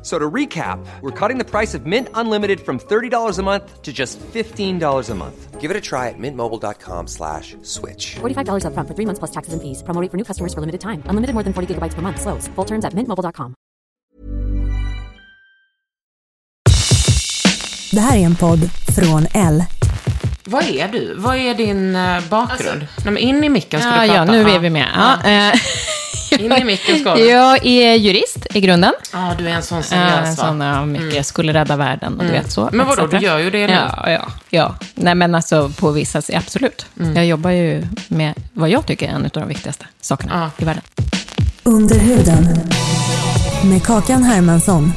F- So to recap, we're cutting the price of Mint Unlimited from $30 a month to just $15 a month. Give it a try at mintmobile.com slash switch. $45 upfront for three months plus taxes and fees. Promo rate for new customers for limited time. Unlimited more than 40 gigabytes per month. Slows. Full terms at mintmobile.com. Det här är en podd från L. Vad är du? Vad är din eh, bakgrund? Nej, men in i micken ska Ja, du ja, nu är vi med. Ja, eh, In i micken ska du. jag är jurist i grunden. Ja, du är en sån Ja, seriös en va? sån, ja, mycket skulle rädda världen och du vet så. Men vadå, du gör ju det nu. Ja, ja, ja. Nej, men alltså på vissa, absolut. Jag jobbar ju med vad jag tycker är en av de viktigaste sakerna i världen. Under huden. Med Kakan Hermansson.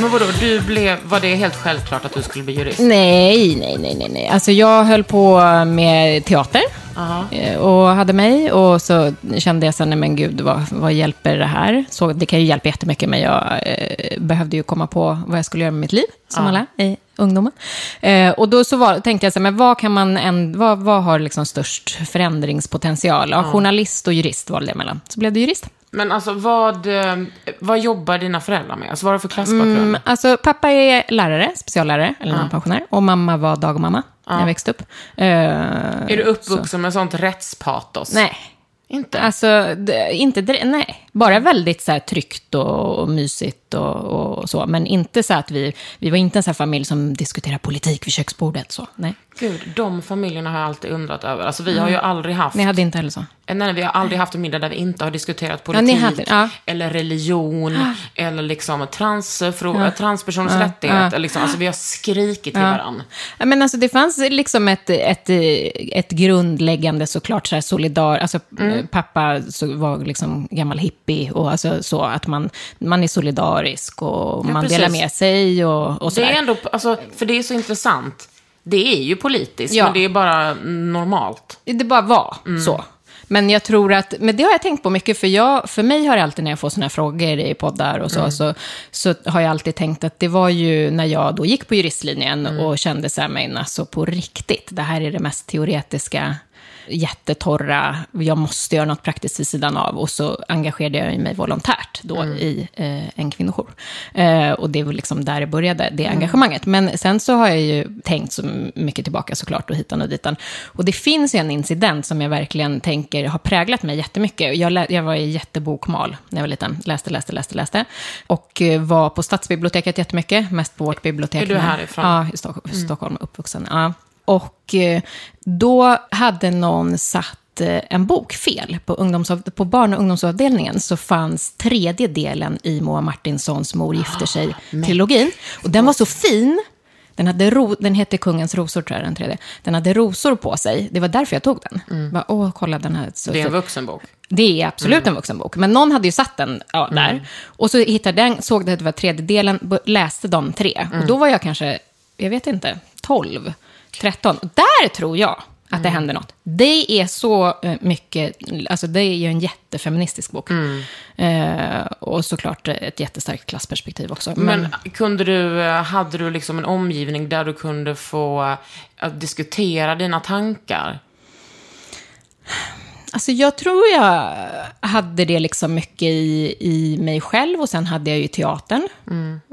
Men vadå, du blev, var det helt självklart att du skulle bli jurist? Nej, nej, nej, nej, nej. Alltså jag höll på med teater eh, och hade mig och så kände jag sen, nej men gud, vad, vad hjälper det här? Så det kan ju hjälpa jättemycket, men jag eh, behövde ju komma på vad jag skulle göra med mitt liv, som alla i ungdomen. Eh, och då så var, tänkte jag så här, men vad kan man, en, vad, vad har liksom störst förändringspotential? Ja, Journalist och jurist valde jag mellan. Så blev det jurist. Men alltså, vad, eh, vad jobbar dina föräldrar med? Alltså, vad har du för klassbakgrund? Mm, alltså, pappa är lärare, speciallärare, eller någon pensionär. Och mamma var dagmamma när jag växte upp. Eh, är du uppvuxen med sånt rättspatos? Nej. Inte? Alltså, inte nej. Bara väldigt så här, tryggt och, och mysigt och, och så. Men inte så att vi, vi var inte en sån familj som diskuterar politik vid köksbordet. Så. Nej. Gud, de familjerna har jag alltid undrat över. Alltså, vi har ju aldrig haft... Ni hade inte heller så? Nej, nej, vi har aldrig haft en middag där vi inte har diskuterat Ja, politik, ni hade- ja. eller religion, eller liksom transfrå- transpersoners rättighet. Eller liksom, alltså, vi har skrikit till varandra. Ja, men alltså, det fanns liksom ett, ett, ett grundläggande såklart så här solidar... Alltså, Mm. eh, Pappa så var liksom gammal hippie och alltså, så att man, man är solidarisk och man precis. delar med sig och, och Det sådär. är ändå, alltså, för det är så intressant. Det är ju politiskt, Ja. men det är bara normalt. Det bara var Mm. så. Men jag tror att, men det har jag tänkt på mycket, för, jag, för mig har det alltid när jag får sådana här frågor i poddar och så, Mm. så, så har jag alltid tänkt att det var ju när jag då gick på juristlinjen Mm. och kände så här, men alltså på riktigt, det här är det mest teoretiska, jättetorra, jag måste göra något praktiskt vid sidan av. Och så engagerade jag mig volontärt då Mm. i eh, en kvinnojour. Eh, och det var liksom där det började, det Mm. engagemanget. Men sen så har jag ju tänkt så mycket tillbaka såklart och hitan och ditan. Och det finns ju en incident som jag verkligen tänker har präglat mig jättemycket. Jag, jag var i jättebokmal när jag var liten. Läste, läste, läste, läste. Och eh, var på stadsbiblioteket jättemycket, mest på vårt bibliotek. Är du härifrån? Ja, i Stock- Stockholm, uppvuxen. Ja. Och eh, då hade någon satt eh, en bok fel. På, ungdomsav- på barn och ungdomsavdelningen så fanns tredje delen i Moa Martinssons Mor gifter sig-trilogin. Och den var så fin. Den, hade ro, den hette Kungens rosor, tror jag, den tredje. Den hade rosor på sig. Det var därför jag tog den. Bara, Åh, kolla den här. Så, Det är en så- vuxenbok. det är absolut en vuxenbok. Men någon hade ju satt den ja, där. Och så hittade den, såg det att det var tredje delen, läste de tre. Och då var jag kanske, jag vet inte, 12, 13. Och där tror jag att det hände något. Det är så eh, mycket, alltså det är ju en jättefeministisk bok. Eh, och såklart ett jättestarkt klassperspektiv också. Men, Men kunde du, eh, hade du liksom en omgivning där du kunde få eh, diskutera dina tankar? Alltså jag tror jag hade det liksom mycket i, i mig själv och sen hade jag ju teatern.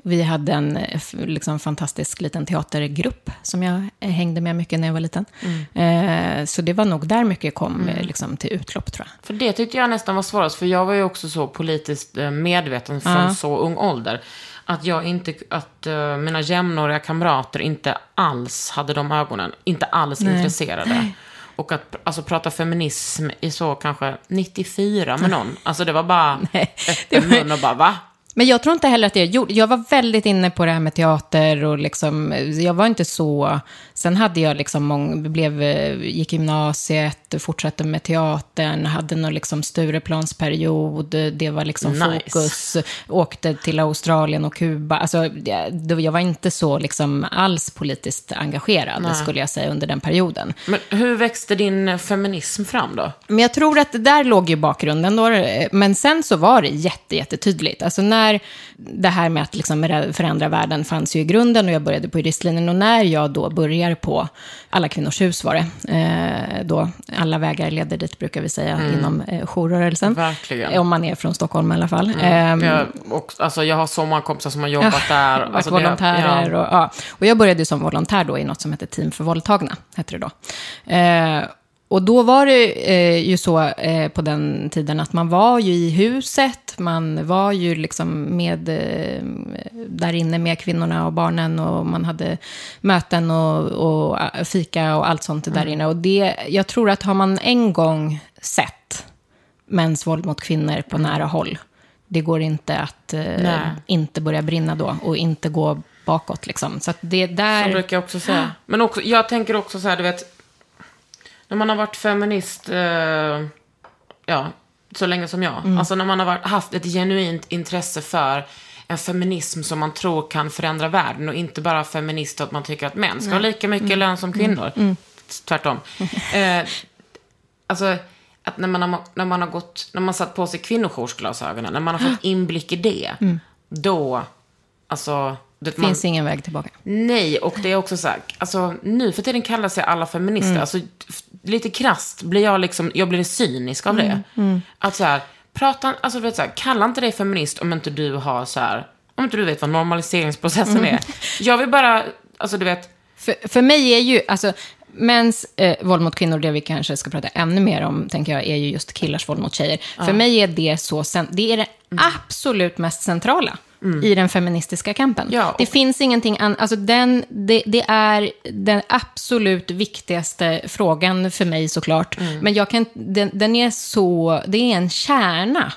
Vi hade en eh, liksom, fantastisk liten teatergrupp som jag eh, hängde med mycket när jag var liten. Eh, så det var nog där mycket kom eh, liksom, till utlopp tror jag. För det tyckte jag nästan var svårast, för jag var ju också så politiskt medveten från så ung ålder. Att jag inte, att eh, mina jämnåriga kamrater inte alls hade de ögonen, inte alls intresserade. Och att alltså, prata feminism i så kanske 94 med någon. Alltså det var bara öppen mun och bara va? Men jag tror inte heller att jag gjorde... Jag var väldigt inne på det här med teater och liksom... Jag var inte så... Sen hade jag liksom... Mång, blev, gick gymnasiet, fortsatte med teatern, hade någon liksom Stureplansperiod. Det var liksom Nice. fokus. Åkte till Australien och Kuba. Alltså, jag, jag var inte så liksom alls politiskt engagerad, skulle jag säga, under den perioden. Men hur växte din feminism fram då? Men jag tror att det där låg ju bakgrunden. Då. Men sen så var det jätte, jättetydligt. Alltså när det här med att liksom förändra världen fanns ju i grunden och jag började på juristlinjen. Och när jag då börjar på Alla kvinnors hus var det. Eh, då alla vägar leder dit brukar vi säga inom eh, jourrörelsen. Verkligen. Om man är från Stockholm i alla fall. Ehm, Jag, och, alltså, jag har så många kompisar som har jobbat där. varit Alltså, det- volontärer. ja. Och, ja. och jag började som volontär då i något som heter Team för våldtagna, hette det då. Eh, och då var det eh, ju så eh, på den tiden att man var ju i huset, man var ju liksom med, eh, där inne med kvinnorna och barnen och man hade möten och, och eh, fika och allt sånt där inne. Och det, jag tror att har man en gång sett mäns våld mot kvinnor på nära håll, det går inte att eh, inte börja brinna då och inte gå bakåt liksom. Så att det Så där... brukar jag också säga. Men också, jag tänker också så här, du vet. När man har varit feminist, eh, ja, så länge som jag. Mm. Alltså när man har varit, haft ett genuint intresse för en feminism som man tror kan förändra världen. Och inte bara feminist att man tycker att män ska ha lika mycket Mm. lön som kvinnor. Tvärtom. Eh, alltså, att när man, har, när man har gått, när man satt på sig kvinnojoursglasögonen, när man har fått inblick i det. Då, alltså. Du vet, man- finns ingen väg tillbaka. Nej, och det är också så här, alltså nu för tiden kallar sig alla feminister, Mm. alltså lite krasst blir jag liksom, jag blir cynisk av det. Mm, Att så här, prata, alltså du vet så här, kalla inte dig feminist om inte du har så här, om inte du vet vad normaliseringsprocessen Mm. är. Jag vill bara, alltså du vet, För, för mig är ju, alltså, mäns eh, våld mot kvinnor, det vi kanske ska prata ännu mer om, tänker jag, är ju just killars våld mot tjejer. För mig är det så, det är det absolut mest centrala i den feministiska kampen. Ja, Det finns ingenting annat, alltså den, det, det är den absolut viktigaste frågan för mig såklart. Men jag kan, den, den är så, det är en kärna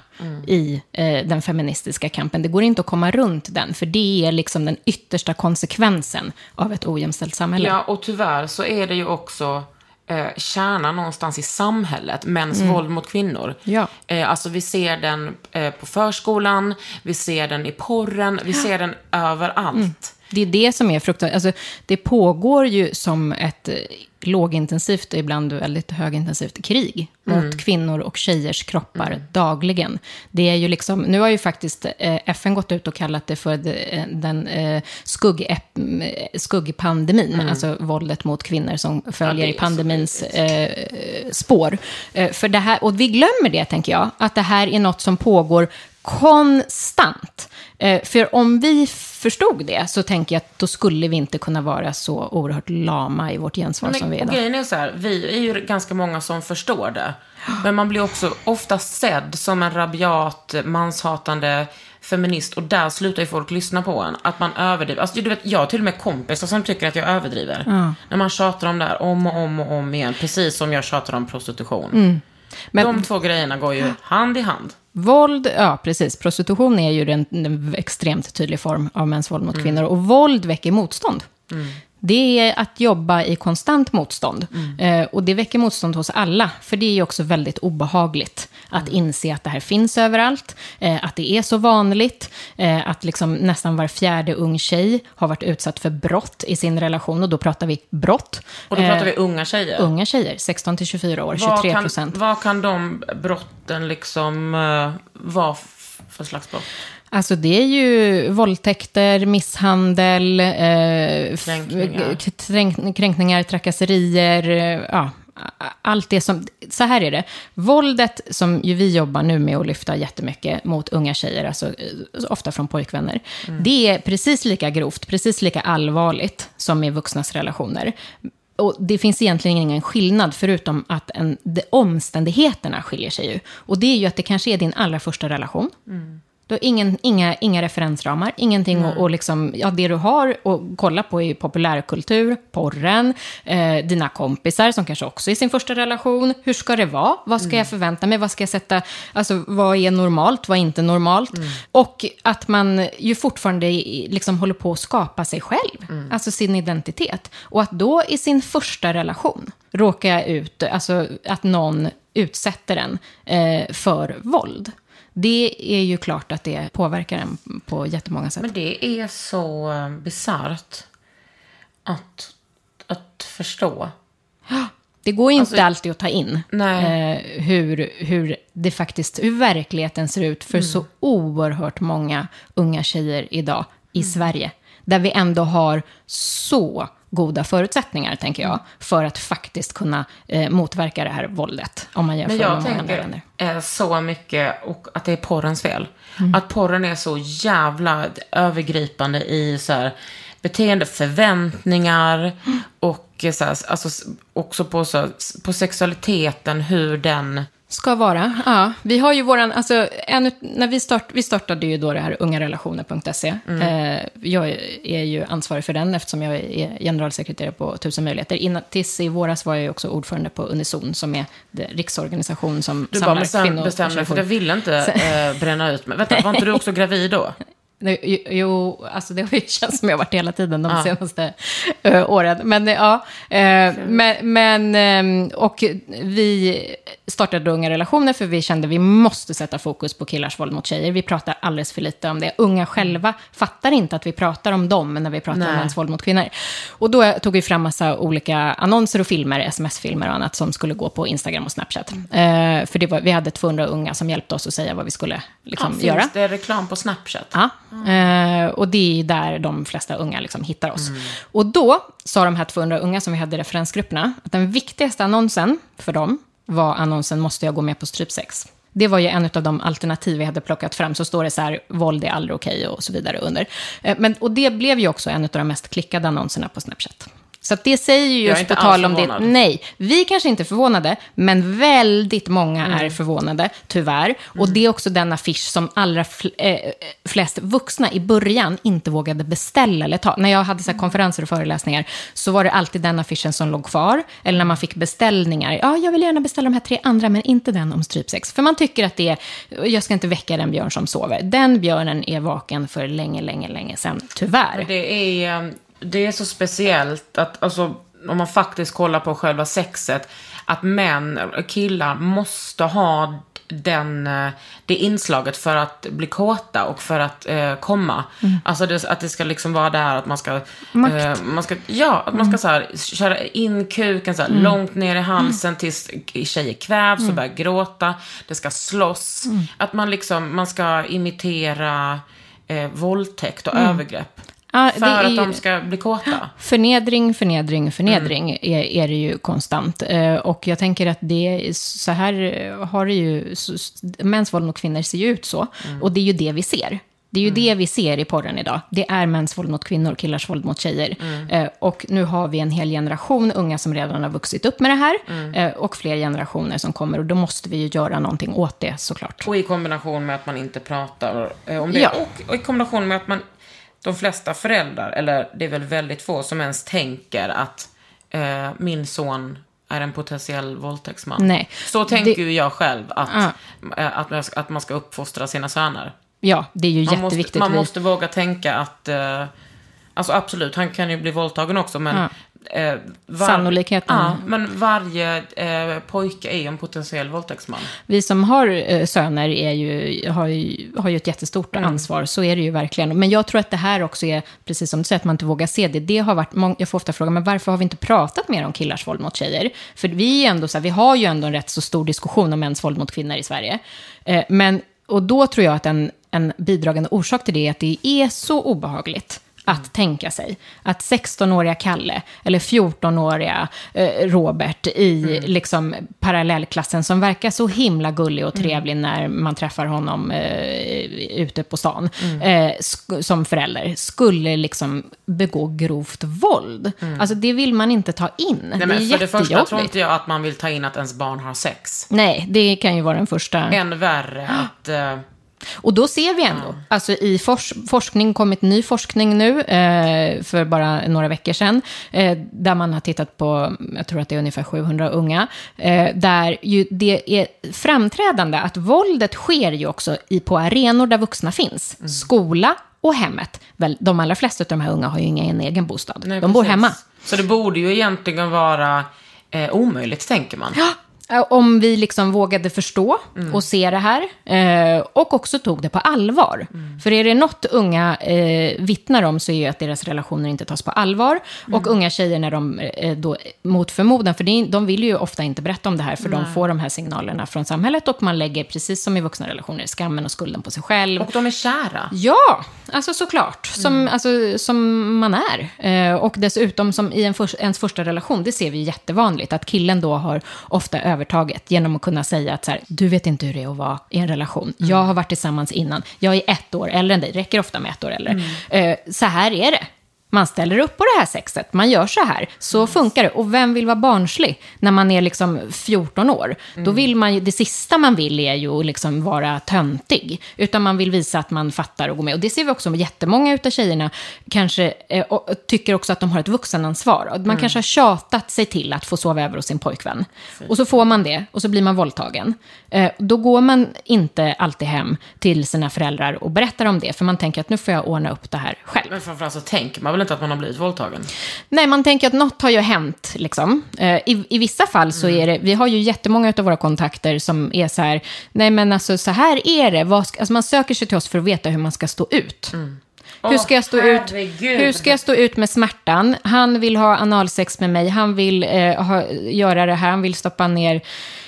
i eh, den feministiska kampen. Det går inte att komma runt den, för det är liksom den yttersta konsekvensen av ett ojämställt samhälle. ja och tyvärr så är det ju också eh, kärnan någonstans i samhället, mäns våld mot kvinnor. Ja. Eh, alltså vi ser den eh, på förskolan, vi ser den i porren, vi ser den överallt. Det är det som är fruktansvärt. Alltså, det pågår ju som ett eh, lågintensivt och ibland väldigt högintensivt krig mot kvinnor och tjejers kroppar dagligen. Det är ju liksom, nu har ju faktiskt eh, FN gått ut och kallat det för eh, den skugg, skuggpandemin, alltså våldet mot kvinnor som följer det i pandemins spår. För det här, och vi glömmer det, tänker jag, att det här är något som pågår konstant. Eh, för om vi förstod det så tänker jag att då skulle vi inte kunna vara så oerhört lama i vårt gensvar som vi är idag. grejen är så här, vi är ju ganska många som förstår det. Men man blir också ofta sedd som en rabiat, manshatande feminist. Och där slutar ju folk lyssna på en. Att man överdriver. Alltså, du vet, jag har till och med kompisar som tycker att jag överdriver. När man tjatar om det här om och om och om igen. Precis som jag tjatar om prostitution. Mm. Men- De två grejerna går ju hand i hand. Våld, ja precis, prostitution är ju en, en extremt tydlig form av mäns våld mot kvinnor. Och våld väcker motstånd. Det är att jobba i konstant motstånd. Eh, och det väcker motstånd hos alla, för det är ju också väldigt obehagligt att inse att det här finns överallt, eh, att det är så vanligt, eh, att liksom nästan var fjärde ung tjej har varit utsatt för brott i sin relation, och då pratar vi brott. Och då Eh, pratar vi unga tjejer. Unga tjejer, 16 till 24 år, 23 vad, kan, procent. vad kan de brotten liksom uh, vara för slags brott? Alltså det är ju våldtäkter, misshandel, eh, Kränkningar. kränk- kränkningar, trakasserier, eh, ja, allt det som... Så här är det. Våldet som ju vi jobbar nu med att lyfta jättemycket mot unga tjejer, alltså eh, ofta från pojkvänner, det är precis lika grovt, precis lika allvarligt som i vuxnas relationer. Och det finns egentligen ingen skillnad, förutom att en, de, omständigheterna skiljer sig ju. Och det är ju att det kanske är din allra första relation. Du har ingen, inga, inga referensramar, ingenting att och liksom, ja det du har att kolla på är populärkultur, porren, eh, dina kompisar som kanske också är sin första relation. Hur ska det vara? Vad ska jag förvänta mig? Vad ska jag sätta, alltså vad är normalt, vad är inte normalt? Och att man ju fortfarande i- liksom håller på att skapa sig själv, alltså sin identitet. Och att då i sin första relation råka ut, alltså att någon utsätter en eh, för våld. Det är ju klart att det påverkar en på jättemånga sätt. Men det är så bisarrt att, att förstå. Det går ju inte Alltså, alltid att ta in eh, hur, hur det faktiskt, hur verkligheten ser ut för så oerhört många unga tjejer idag i Sverige. Där vi ändå har så goda förutsättningar, tänker jag, för att faktiskt kunna eh, motverka det här våldet. Om man jämför Men jag med många andra tänker länder. eh, så mycket och att det är porrens fel. Mm. Att porren är så jävla övergripande i så här, beteendeförväntningar och eh, så här, alltså, också på, så, här, på sexualiteten, hur den... Ska vara, ja. Vi har ju våran, alltså, en, när vi, start, vi startade ju då det här ungarelationer.se. Eh, jag är ju ansvarig för den eftersom jag är generalsekreterare på Tusen möjligheter. Innan, tills i våras var jag också ordförande på Unison som är riksorganisation som Du bara samlar bestäm, kvinnor. bestämde dig för jag ville inte eh, bränna ut mig. Vänta, var inte du också gravid då? Jo, alltså det har ju känts som jag har varit hela tiden de senaste eh, åren. Men eh, ja, eh, men, men eh, och vi startade Unga Relationer för vi kände att vi måste sätta fokus på killars våld mot tjejer. Vi pratar alldeles för lite om det. Unga själva fattar inte att vi pratar om dem när vi pratar om Nej. mäns våld mot kvinnor. Och då tog vi fram massa olika annonser och filmer, sms-filmer och annat som skulle gå på Instagram och Snapchat. Eh, för var, vi hade 200 unga som hjälpte oss att säga vad vi skulle liksom, Ja, göra. finns det reklam på Snapchat? Ja, eh, och det är där de flesta unga liksom hittar oss. Och då sa de här 200 unga som vi hade i referensgrupperna att den viktigaste annonsen för dem var annonsen “Måste jag gå med på strypsex?” Det var ju en av de alternativ vi hade plockat fram. Så står det så här, våld är aldrig okej och så vidare under. Eh, Men, och det blev ju också en av de mest klickade annonserna på Snapchat. Så det säger ju just på tal om det. förvånad. Nej, vi kanske inte är förvånade, men väldigt många Mm. är förvånade, tyvärr. Och det är också den affisch som allra fl- eh, flest vuxna i början inte vågade beställa eller ta. När jag hade så här konferenser och föreläsningar så var det alltid den affischen som låg kvar. Eller när man fick beställningar. Ja, jag vill gärna beställa de här tre andra, men inte den om strypsex. För man tycker att det är, jag ska inte väcka den björn som sover. Den björnen är vaken för länge, länge, länge sedan, tyvärr. Det är, eh, det är så speciellt att, alltså, om man faktiskt kollar på själva sexet, att män, killar, måste ha den, eh, det inslaget för att bli kåta och för att eh, komma. Alltså det, att det ska liksom vara där att man ska... Eh, man ska ja, att man ska så här, köra in kuken så här, långt ner i halsen tills tjejer kvävs och börjar gråta. Det ska slåss. Att man liksom, man ska imitera eh, våldtäkt och övergrepp. Ja, För att de ska bli kåta. Förnedring, förnedring, förnedring Mm. är, är det ju konstant. Eh, och jag tänker att det, så här eh, har det ju, mäns våld mot kvinnor ser ju ut så. Mm. Och det är ju det vi ser. Det är ju det vi ser i porren idag. Det är mäns våld mot kvinnor, killars våld mot tjejer. Mm. Eh, och nu har vi en hel generation unga som redan har vuxit upp med det här. Mm. Eh, och fler generationer som kommer. Och då måste vi ju göra någonting åt det såklart. Och i kombination med att man inte pratar eh, om det. Ja. Och, och i kombination med att man, de flesta föräldrar, eller det är väl väldigt få som ens tänker att eh, min son är en potentiell våldtäktsman. Nej. Så tänker Det- ju jag själv att, Ja. eh, att, man ska- att man ska uppfostra sina söner. Ja, det är ju Man jätteviktigt. måste, man Vi- måste våga tänka att, eh, alltså absolut, han kan ju bli våldtagen också, men... Eh, var, Sannolikheten. Ja, men varje eh, pojke är ju en potentiell våldtäktsman. Vi som har eh, söner är ju, har, ju, har ju ett jättestort Mm. ansvar, så är det ju verkligen. Men jag tror att det här också är, precis som du säger, att man inte vågar se det. det har varit, mång- jag får ofta frågan, men varför har vi inte pratat mer om killars våld mot tjejer? För vi, är ändå så här, vi har ju ändå en rätt så stor diskussion om mäns våld mot kvinnor i Sverige. Eh, men, och då tror jag att en, en bidragande orsak till det är att det är så obehagligt att tänka sig. Att 16-åriga Kalle eller 14-åriga eh, Robert i liksom parallellklassen som verkar så himla gullig och trevlig när man träffar honom eh, ute på stan eh, sk- som förälder skulle liksom begå grovt våld. Alltså det vill man inte ta in. Nej, det men är för det första tror inte jag att man vill ta in att ens barn har sex. Nej, det kan ju vara den första... Än värre att, eh, Och då ser vi ändå, alltså i fors forskning, kommit ny forskning nu, eh, för bara några veckor sedan, eh, där man har tittat på, jag tror att det är ungefär 700 unga, eh, där ju det är framträdande att våldet sker ju också i, på arenor där vuxna finns. Mm. Skola och hemmet. Väl, de allra flesta av de här unga har ju ingen egen bostad. Nej, de bor precis. hemma. Så det borde ju egentligen vara eh, omöjligt, tänker man. Ja, Om vi liksom vågade förstå Mm. och se det här. Eh, och också tog det på allvar. Mm. För är det något unga eh, vittnar om så är det att deras relationer inte tas på allvar. Och Mm. unga tjejer när de eh, då, mot förmodan, för det, de vill ju ofta inte berätta om det här, för de får de här signalerna från samhället. Och man lägger, precis som i vuxna relationer, skammen och skulden på sig själv. Och de är kära. Ja, alltså såklart. Som, Mm. alltså, som man är. Eh, och dessutom, som i en förs- ens första relation, det ser vi jättevanligt, att killen då har ofta övertaget genom att kunna säga att så här, du vet inte hur det är att vara i en relation. Mm. Jag har varit tillsammans innan. Jag är ett år äldre än dig, räcker ofta med ett år äldre. Mm. Eh, så här är det. Man ställer upp på det här sexet, man gör så här. Så funkar det. Och vem vill vara barnslig när man är liksom 14 år? Då vill man ju, det sista man vill är ju att liksom vara töntig. Utan man vill visa att man fattar och går med. Och det ser vi också jättemånga utav tjejerna kanske eh, och, tycker också att de har ett vuxenansvar. Man kanske har tjatat sig till att få sova över hos sin pojkvän. Och så får man det och så blir man våldtagen. Eh, då går man inte alltid hem till sina föräldrar och berättar om det. För man tänker att nu får jag ordna upp det här själv. Men framförallt så tänker man väl inte att man har blivit våldtagen? Nej, man tänker att något har ju hänt. Liksom. Eh, i, I vissa fall så är det, vi har ju jättemånga av våra kontakter som är så här, nej men alltså så här är det. Vad ska, alltså man söker sig till oss för att veta hur man ska stå ut. Hur ska, jag stå ut, hur ska jag stå ut med smärtan? Han vill ha analsex med mig, han vill eh, ha, göra det här, han vill stoppa ner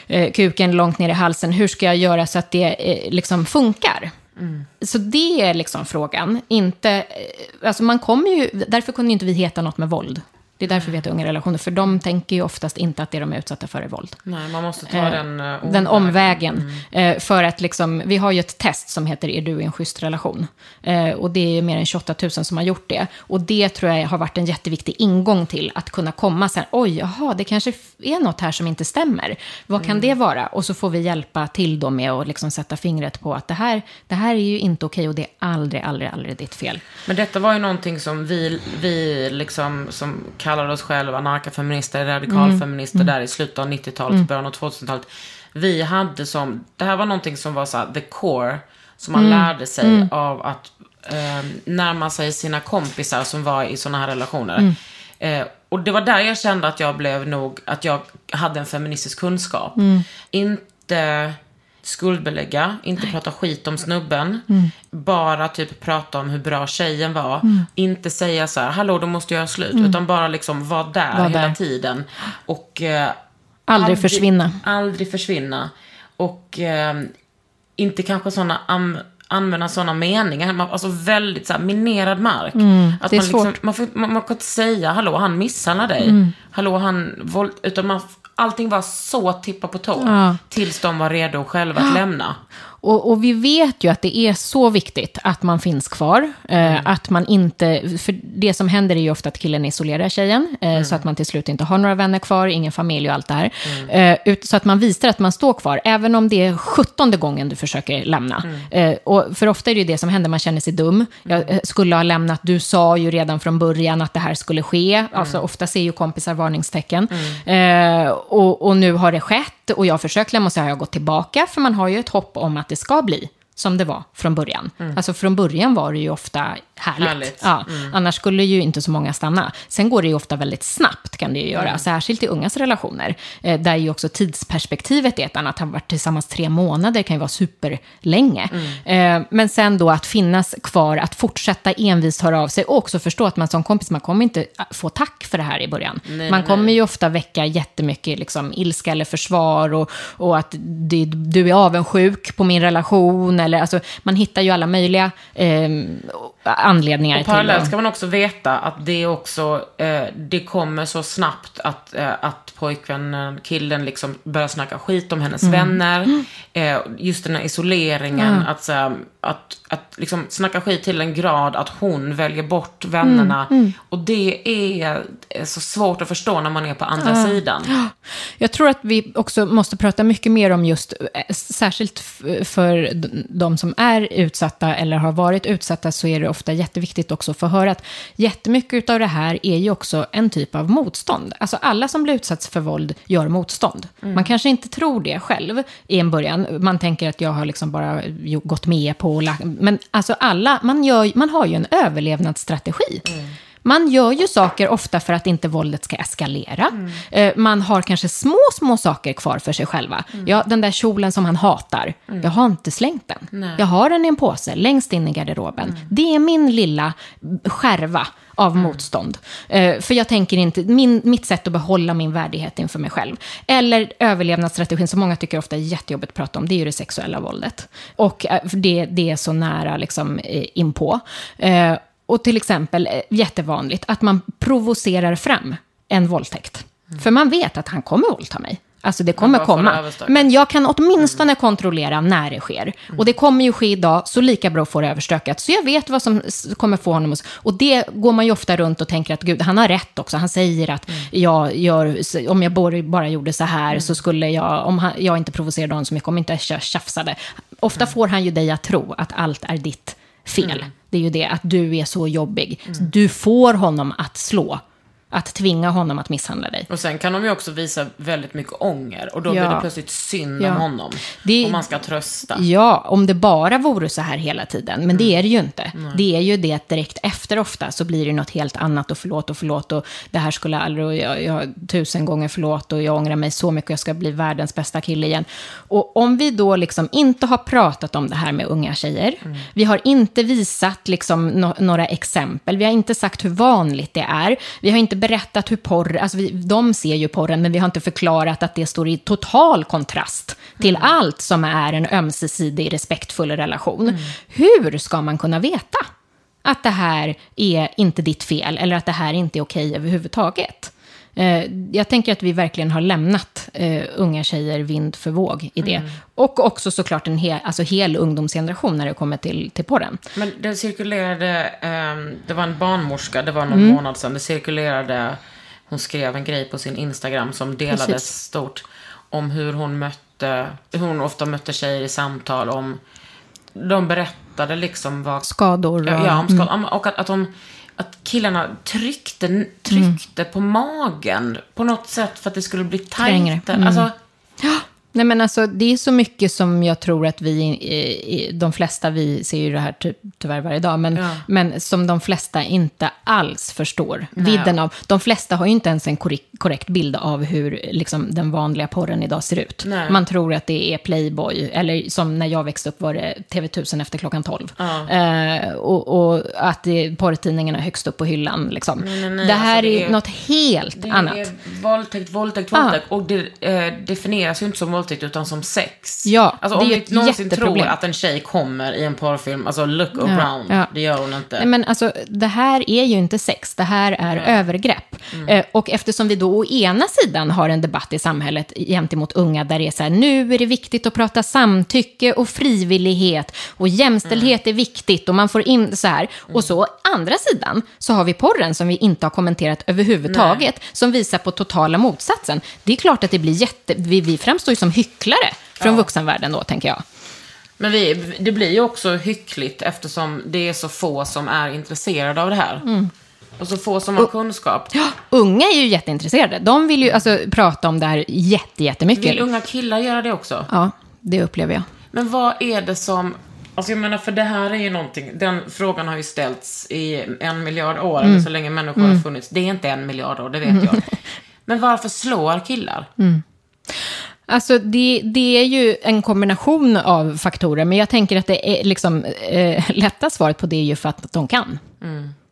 eh, kuken långt ner i halsen. Hur ska jag göra så att det eh, liksom funkar? Mm. Så det är liksom frågan. Inte, eh, alltså man kommer ju, därför kunde ju inte vi heta något med våld. Det är därför vi heter unga relationer, för de tänker ju oftast inte att det de är utsatta för är våld. Nej, man måste ta Eh, den eh, den omvägen. Eh, för att liksom, vi har ju ett test som heter Är du i en schysst relation? Eh, och det är ju mer än 28 000 som har gjort det. Och det tror jag har varit en jätteviktig ingång till att kunna komma sen. Oj, jaha, det kanske är något här som inte stämmer. Vad kan det vara? Och så får vi hjälpa till då med att liksom sätta fingret på att det här, det här är ju inte okej och det är aldrig, aldrig, aldrig ditt fel. Men detta var ju någonting som vi, vi liksom, som kallade oss själva anarkafeminister, radikalfeminister där i slutet av 90-talet, början av 2000-talet. Vi hade som, det här var någonting som var så här, the core, som man lärde sig av att eh, närma sig sina kompisar som var i sådana här relationer. Eh, och det var där jag kände att jag blev nog, att jag hade en feministisk kunskap. Inte skuldbelägga, inte prata skit om snubben. Bara typ prata om hur bra tjejen var. Inte säga så här, hallå då måste jag göra slut. Utan bara liksom vara där Var hela där. tiden. Och eh, Aldrig försvinna. Aldrig försvinna. Och eh, inte kanske såna am, använda sådana meningar. Man- Alltså väldigt så här, minerad mark. att Mm, är man, liksom, man, får, man, man kan inte säga, hallå han misshandlar dig. Mm. Hallå han våld... Utan man, allting var så tippa på tå. Ja. Tills de var redo själva att lämna. Och, och vi vet ju att det är så viktigt att man finns kvar. Eh, Att man inte, för det som händer är ju ofta att killen isolerar tjejen. Eh, Så att man till slut inte har några vänner kvar, ingen familj och allt det här. Eh, ut, så att man visar att man står kvar, även om det är sjuttonde gången du försöker lämna. Eh, och för ofta är det ju det som händer, man känner sig dum. Jag eh, skulle ha lämnat, du sa ju redan från början att det här skulle ske. Alltså, ofta ser ju kompisar varningstecken. Eh, och, och nu har det skett och jag har försökt lämna och så har jag gått tillbaka, för man har ju ett hopp om att det ska bli som det var från början. Alltså från början var det ju ofta härligt. Härligt. Ja, Annars skulle ju inte så många stanna. Sen går det ju ofta väldigt snabbt, kan det ju göra. Särskilt i ungas relationer. Eh, där ju också tidsperspektivet är ett annat. Har varit tillsammans tre månader kan ju vara superlänge. Eh, men sen då att finnas kvar, att fortsätta envist höra av sig och också förstå att man som kompis, man kommer inte äh, få tack för det här i början. man kommer ju ofta väcka jättemycket liksom, ilska eller försvar och, och att det, du är avundsjuk på min relation. Eller, alltså, man hittar ju alla möjliga eh, anledningar Och parallellt ska man också veta att det också, eh, det kommer så snabbt att, eh, att pojkvännen, killen liksom börjar snacka skit om hennes vänner. Eh, just den här isoleringen, att, så att, att liksom snacka skit till en grad att hon väljer bort vännerna. Och det är eh, så svårt att förstå när man är på andra sidan. Jag tror att vi också måste prata mycket mer om just, eh, särskilt för de som är utsatta eller har varit utsatta så är det ofta jätteviktigt också att få höra att jättemycket av det här är ju också en typ av motstånd. Alltså alla som blir utsatta för våld gör motstånd. Man kanske inte tror det själv i en början. Man tänker att jag har liksom bara gått med på... Men alltså alla, man, gör, man har ju en överlevnadsstrategi. Man gör ju saker ofta för att inte våldet ska eskalera. Eh, Man har kanske små, små saker kvar för sig själva. Ja, den där kjolen som han hatar, jag har inte slängt den. Jag har den i en påse längst in i garderoben. Det är min lilla skärva av motstånd. Eh, för jag tänker inte, min, mitt sätt att behålla min värdighet inför mig själv. Eller överlevnadsstrategin som många tycker ofta är jättejobbigt att prata om, det är ju det sexuella våldet. Och eh, det, det är så nära liksom, inpå. Och till exempel, eh, jättevanligt, att man provocerar fram en våldtäkt. För man vet att han kommer våldta mig. Alltså det kommer komma. Men jag kan åtminstone kontrollera när det sker. Och det kommer ju ske idag, så lika bra att få det överstökat. Så jag vet vad som kommer få honom att... Och det går man ju ofta runt och tänker att gud, han har rätt också. Han säger att jag gör, om jag bara- gjorde så här så skulle jag, om han, jag inte provocerade honom så mycket, om inte jag tja- tjafsade. Ofta får han ju dig att tro att allt är ditt fel. Det är ju det, att du är så jobbig. Så Du får honom att slå. Att tvinga honom att misshandla dig. Och sen kan de ju också visa väldigt mycket ånger. Och då Ja. blir det plötsligt synd Ja. om honom. Det- Och man ska trösta. Ja, om det bara vore så här hela tiden. Men det är det ju inte. Det är ju det att direkt efter ofta så blir det något helt annat och förlåt och förlåt och det här skulle aldrig och jag, jag tusen gånger förlåt och jag ångrar mig så mycket och jag ska bli världens bästa kille igen. Och om vi då liksom inte har pratat om det här med unga tjejer, vi har inte visat liksom no- några exempel, vi har inte sagt hur vanligt det är, vi har inte berättat hur porr, alltså vi, de ser ju porren men vi har inte förklarat att det står i total kontrast till allt som är en ömsesidig respektfull relation. Hur ska man kunna veta att det här är inte ditt fel eller att det här inte är okej överhuvudtaget? Eh, jag tänker att vi verkligen har lämnat eh, unga tjejer vind för våg i det. Och också såklart en hel, alltså hel ungdomsgeneration när det kommer till, till porren. Men det cirkulerade, ehm, det var en barnmorska, det var någon Mm. månad sedan, det cirkulerade, hon skrev en grej på sin Instagram som delades Precis. stort om hur hon mötte, hur hon ofta mötte tjejer i samtal om, de berättade liksom vad Skador och... Ja, om skad, om- och att, att, de, att killarna tryckte, tryckte på magen på något sätt för att det skulle bli Trängre. tajtare. Mm. Alltså, Nej, men alltså, det är så mycket som jag tror att vi, i- de flesta, vi ser ju det här ty, tyvärr varje dag, men, Ja. men som de flesta inte alls förstår vidden av. De flesta har ju inte ens en korrekt, bild av hur liksom, den vanliga porren idag ser ut. Nej. Man tror att det är Playboy, eller som när jag växte upp var det TV1000 efter klockan 12. Eh, och, och att det, porrtidningarna är högst upp på hyllan. Liksom. nej, nej, det här alltså, det är, är- något helt det annat. är våldtäkt, våldtäkt, våldtäkt. Och det eh, definieras ju inte som våldtäkt utan som sex. Ja, alltså, det om är vi ett någonsin tror att en tjej kommer i en porrfilm, alltså look Ja, around, ja. det gör hon inte. Nej, men alltså, det här är ju inte sex, det här är övergrepp. Mm. Eh, och eftersom vi då å ena sidan har en debatt i samhället gentemot unga där det är så här, nu är det viktigt att prata samtycke och frivillighet och jämställdhet Mm. är viktigt och man får in så här. Och så å andra sidan så har vi porren som vi inte har kommenterat överhuvudtaget, som visar på totala motsatsen. Det är klart att det blir jätte... Vi, vi framstår ju som hycklare från vuxenvärlden då, tänker jag. Men vi, det blir ju också hyckligt eftersom det är så få som är intresserade av det här. Mm. Och så få som har kunskap. Unga är ju jätteintresserade. De vill ju alltså, prata om det här jätte, jättemycket. Vill unga killar göra det också? Ja, det upplever jag. Men vad är det som... Alltså jag menar, för det här är ju någonting... Den frågan har ju ställts i en miljard år, Mm. så länge människor har funnits. Det är inte en miljard år, det vet jag. Men varför slår killar? Alltså det, det är ju en kombination av faktorer, men jag tänker att det är liksom, eh, lätta svaret på det är ju för att de kan.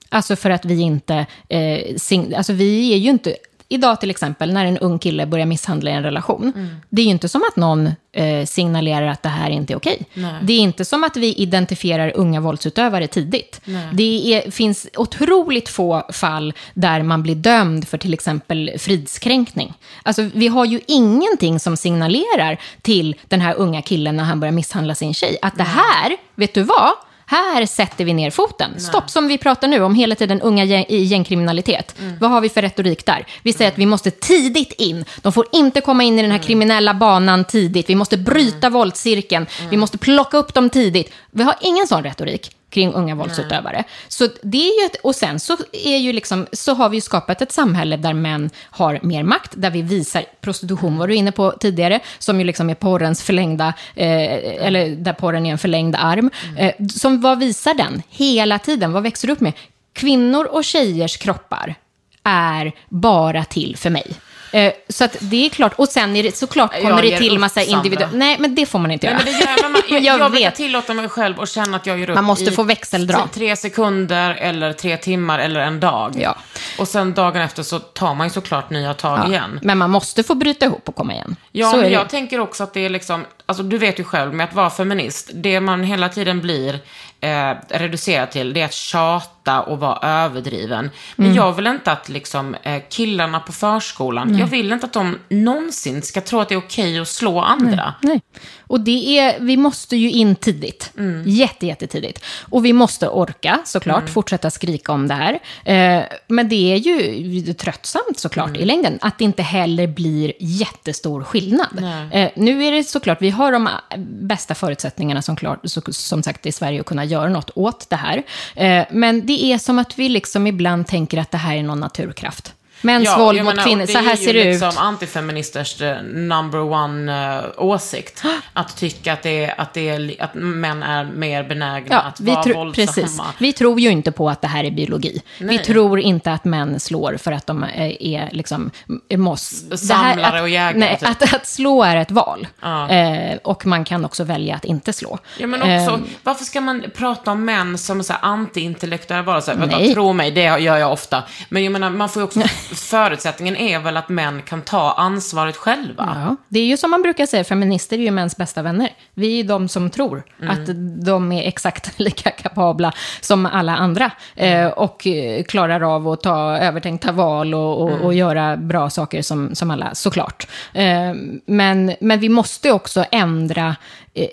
Alltså för att vi inte, eh, sing, alltså vi är ju inte, idag till exempel när en ung kille börjar misshandla i en relation, det är ju inte som att någon eh, signalerar att det här inte är okej. Det är inte som att vi identifierar unga våldsutövare tidigt. Det är, finns otroligt få fall där man blir dömd för till exempel fridskränkning. Alltså vi har ju ingenting som signalerar till den här unga killen när han börjar misshandla sin tjej, att det här, vet du vad? Här sätter vi ner foten. Stopp, som vi pratar nu om hela tiden, unga gäng, i gängkriminalitet. Vad har vi för retorik där? Vi säger att vi måste tidigt in. De får inte komma in i den här kriminella banan tidigt. Vi måste bryta våldscirkeln. Vi måste plocka upp dem tidigt. Vi har ingen sån retorik kring unga våldsutövare. Så det är ju ett, och sen så, är ju liksom, så har vi ju skapat ett samhälle där män har mer makt, där vi visar prostitution, var du inne på tidigare, som ju liksom är porrens förlängda, eh, eller där porren är en förlängd arm. Eh, som, vad visar den? Hela tiden, vad växer du upp med? Kvinnor och tjejers kroppar är bara till för mig. Eh, så att det är klart, och sen är det såklart kommer det till massa Sandra. individuella... Nej, men det får man inte Nej, göra. men det gör man. Jag, Jag jag, brukar tillåta mig själv att känna att jag gör upp Man måste i få växeldra. tre sekunder eller tre timmar eller en dag. Ja. Och sen dagen efter så tar man ju såklart nya tag Ja. igen. Men man måste få bryta ihop och komma igen. Ja, Så men det. jag tänker också att det är liksom, alltså du vet ju själv med att vara feminist, det man hela tiden blir eh, reducerad till, det är att tjata och vara överdriven. Men Mm. jag vill inte att liksom eh, killarna på förskolan, jag vill inte att de någonsin ska tro att det är okej att slå andra. Nej. Och det är, vi måste ju in tidigt. Mm. Jätte, jättetidigt. Och vi måste orka, såklart, Mm. fortsätta skrika om det här. Eh, men det är ju tröttsamt såklart Mm. i längden, att det inte heller blir jättestor skillnad. Eh, nu är det såklart, vi har de eh, bästa förutsättningarna som, klart, som sagt i Sverige att kunna göra något åt det här. Eh, men det är som att vi liksom ibland tänker att det här är någon naturkraft. Mäns våld jag mot kvinnor, så här ser det Det är ju ut. liksom antifeministers eh, number one eh, åsikt. Att tycka att, det är, att, det är, att män är mer benägna Ja, att vi, vara våldsamma. precis. vi tror ju inte på att det här är biologi. Vi Nej. tror inte att män slår för att de är, är liksom måste. Samlare och jägare, Nej, typ. att, att slå är ett val. Ja. Eh, och man kan också välja att inte slå. Ja, men också, Eh, varför ska man prata om män som här anti-intellektuella varelser? Tro mig, det gör jag ofta. Men jag menar, man får ju också, förutsättningen är väl att män kan ta ansvaret själva. Ja, det är ju som man brukar säga, feminister är ju mäns bästa vänner. Vi är ju de som tror Mm. att de är exakt lika kapabla som alla andra. Eh, och eh, klarar av att ta övertänkta val och, och, Mm. och göra bra saker som, som alla, såklart. Eh, men, men vi måste också ändra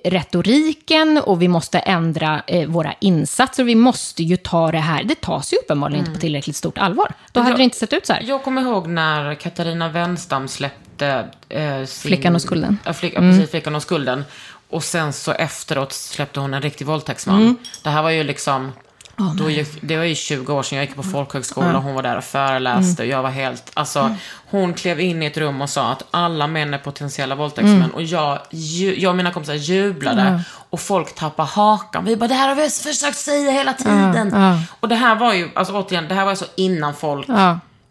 retoriken och vi måste ändra eh, våra insatser. Vi måste ju ta det här, det tas ju uppenbarligen inte på tillräckligt stort allvar. Då hade jag- det inte sett ut så här. Jag kommer ihåg när Katarina Wenstam släppte eh, sin... Flickan och skulden. Ja, flick, ja, precis, Flickan och skulden. Och sen så efteråt släppte hon en riktig våldtäktsman. Det här var ju liksom... då gick, det var ju 20 år sedan jag gick på folkhögskola och hon var där och föreläste. Och jag var helt... Alltså, hon klev in i ett rum och sa att alla män är potentiella våldtäktsmän. Och jag, ju, jag och mina kompisar jublade. Och folk tappade hakan. Vi bara, det här har vi försökt säga hela tiden. Och det här var ju, alltså återigen, det här var alltså innan folk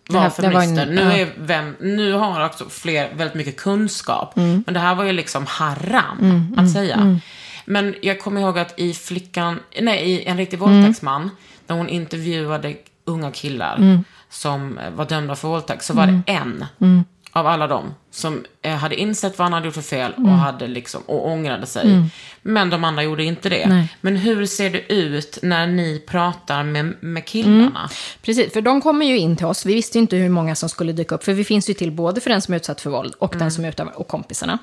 var här- det var en- feminister. nu, är vem, nu har också fler väldigt mycket kunskap. Mm. Men det här var ju liksom haram att säga. Men jag kommer ihåg att i Flickan, nej, i En riktig Mm. våldtäktsman, där hon intervjuade unga killar Mm. som var dömda för våldtäkt, så var det en Mm. av alla dem som eh, hade insett vad han hade gjort för fel Mm. och, hade liksom, och ångrade sig. Men de andra gjorde inte det. Nej. Men hur ser det ut när ni pratar med, med killarna? Precis, för de kommer ju in till oss. Vi visste ju inte hur många som skulle dyka upp. För vi finns ju till både för den som är utsatt för våld och den som är utövar och kompisarna.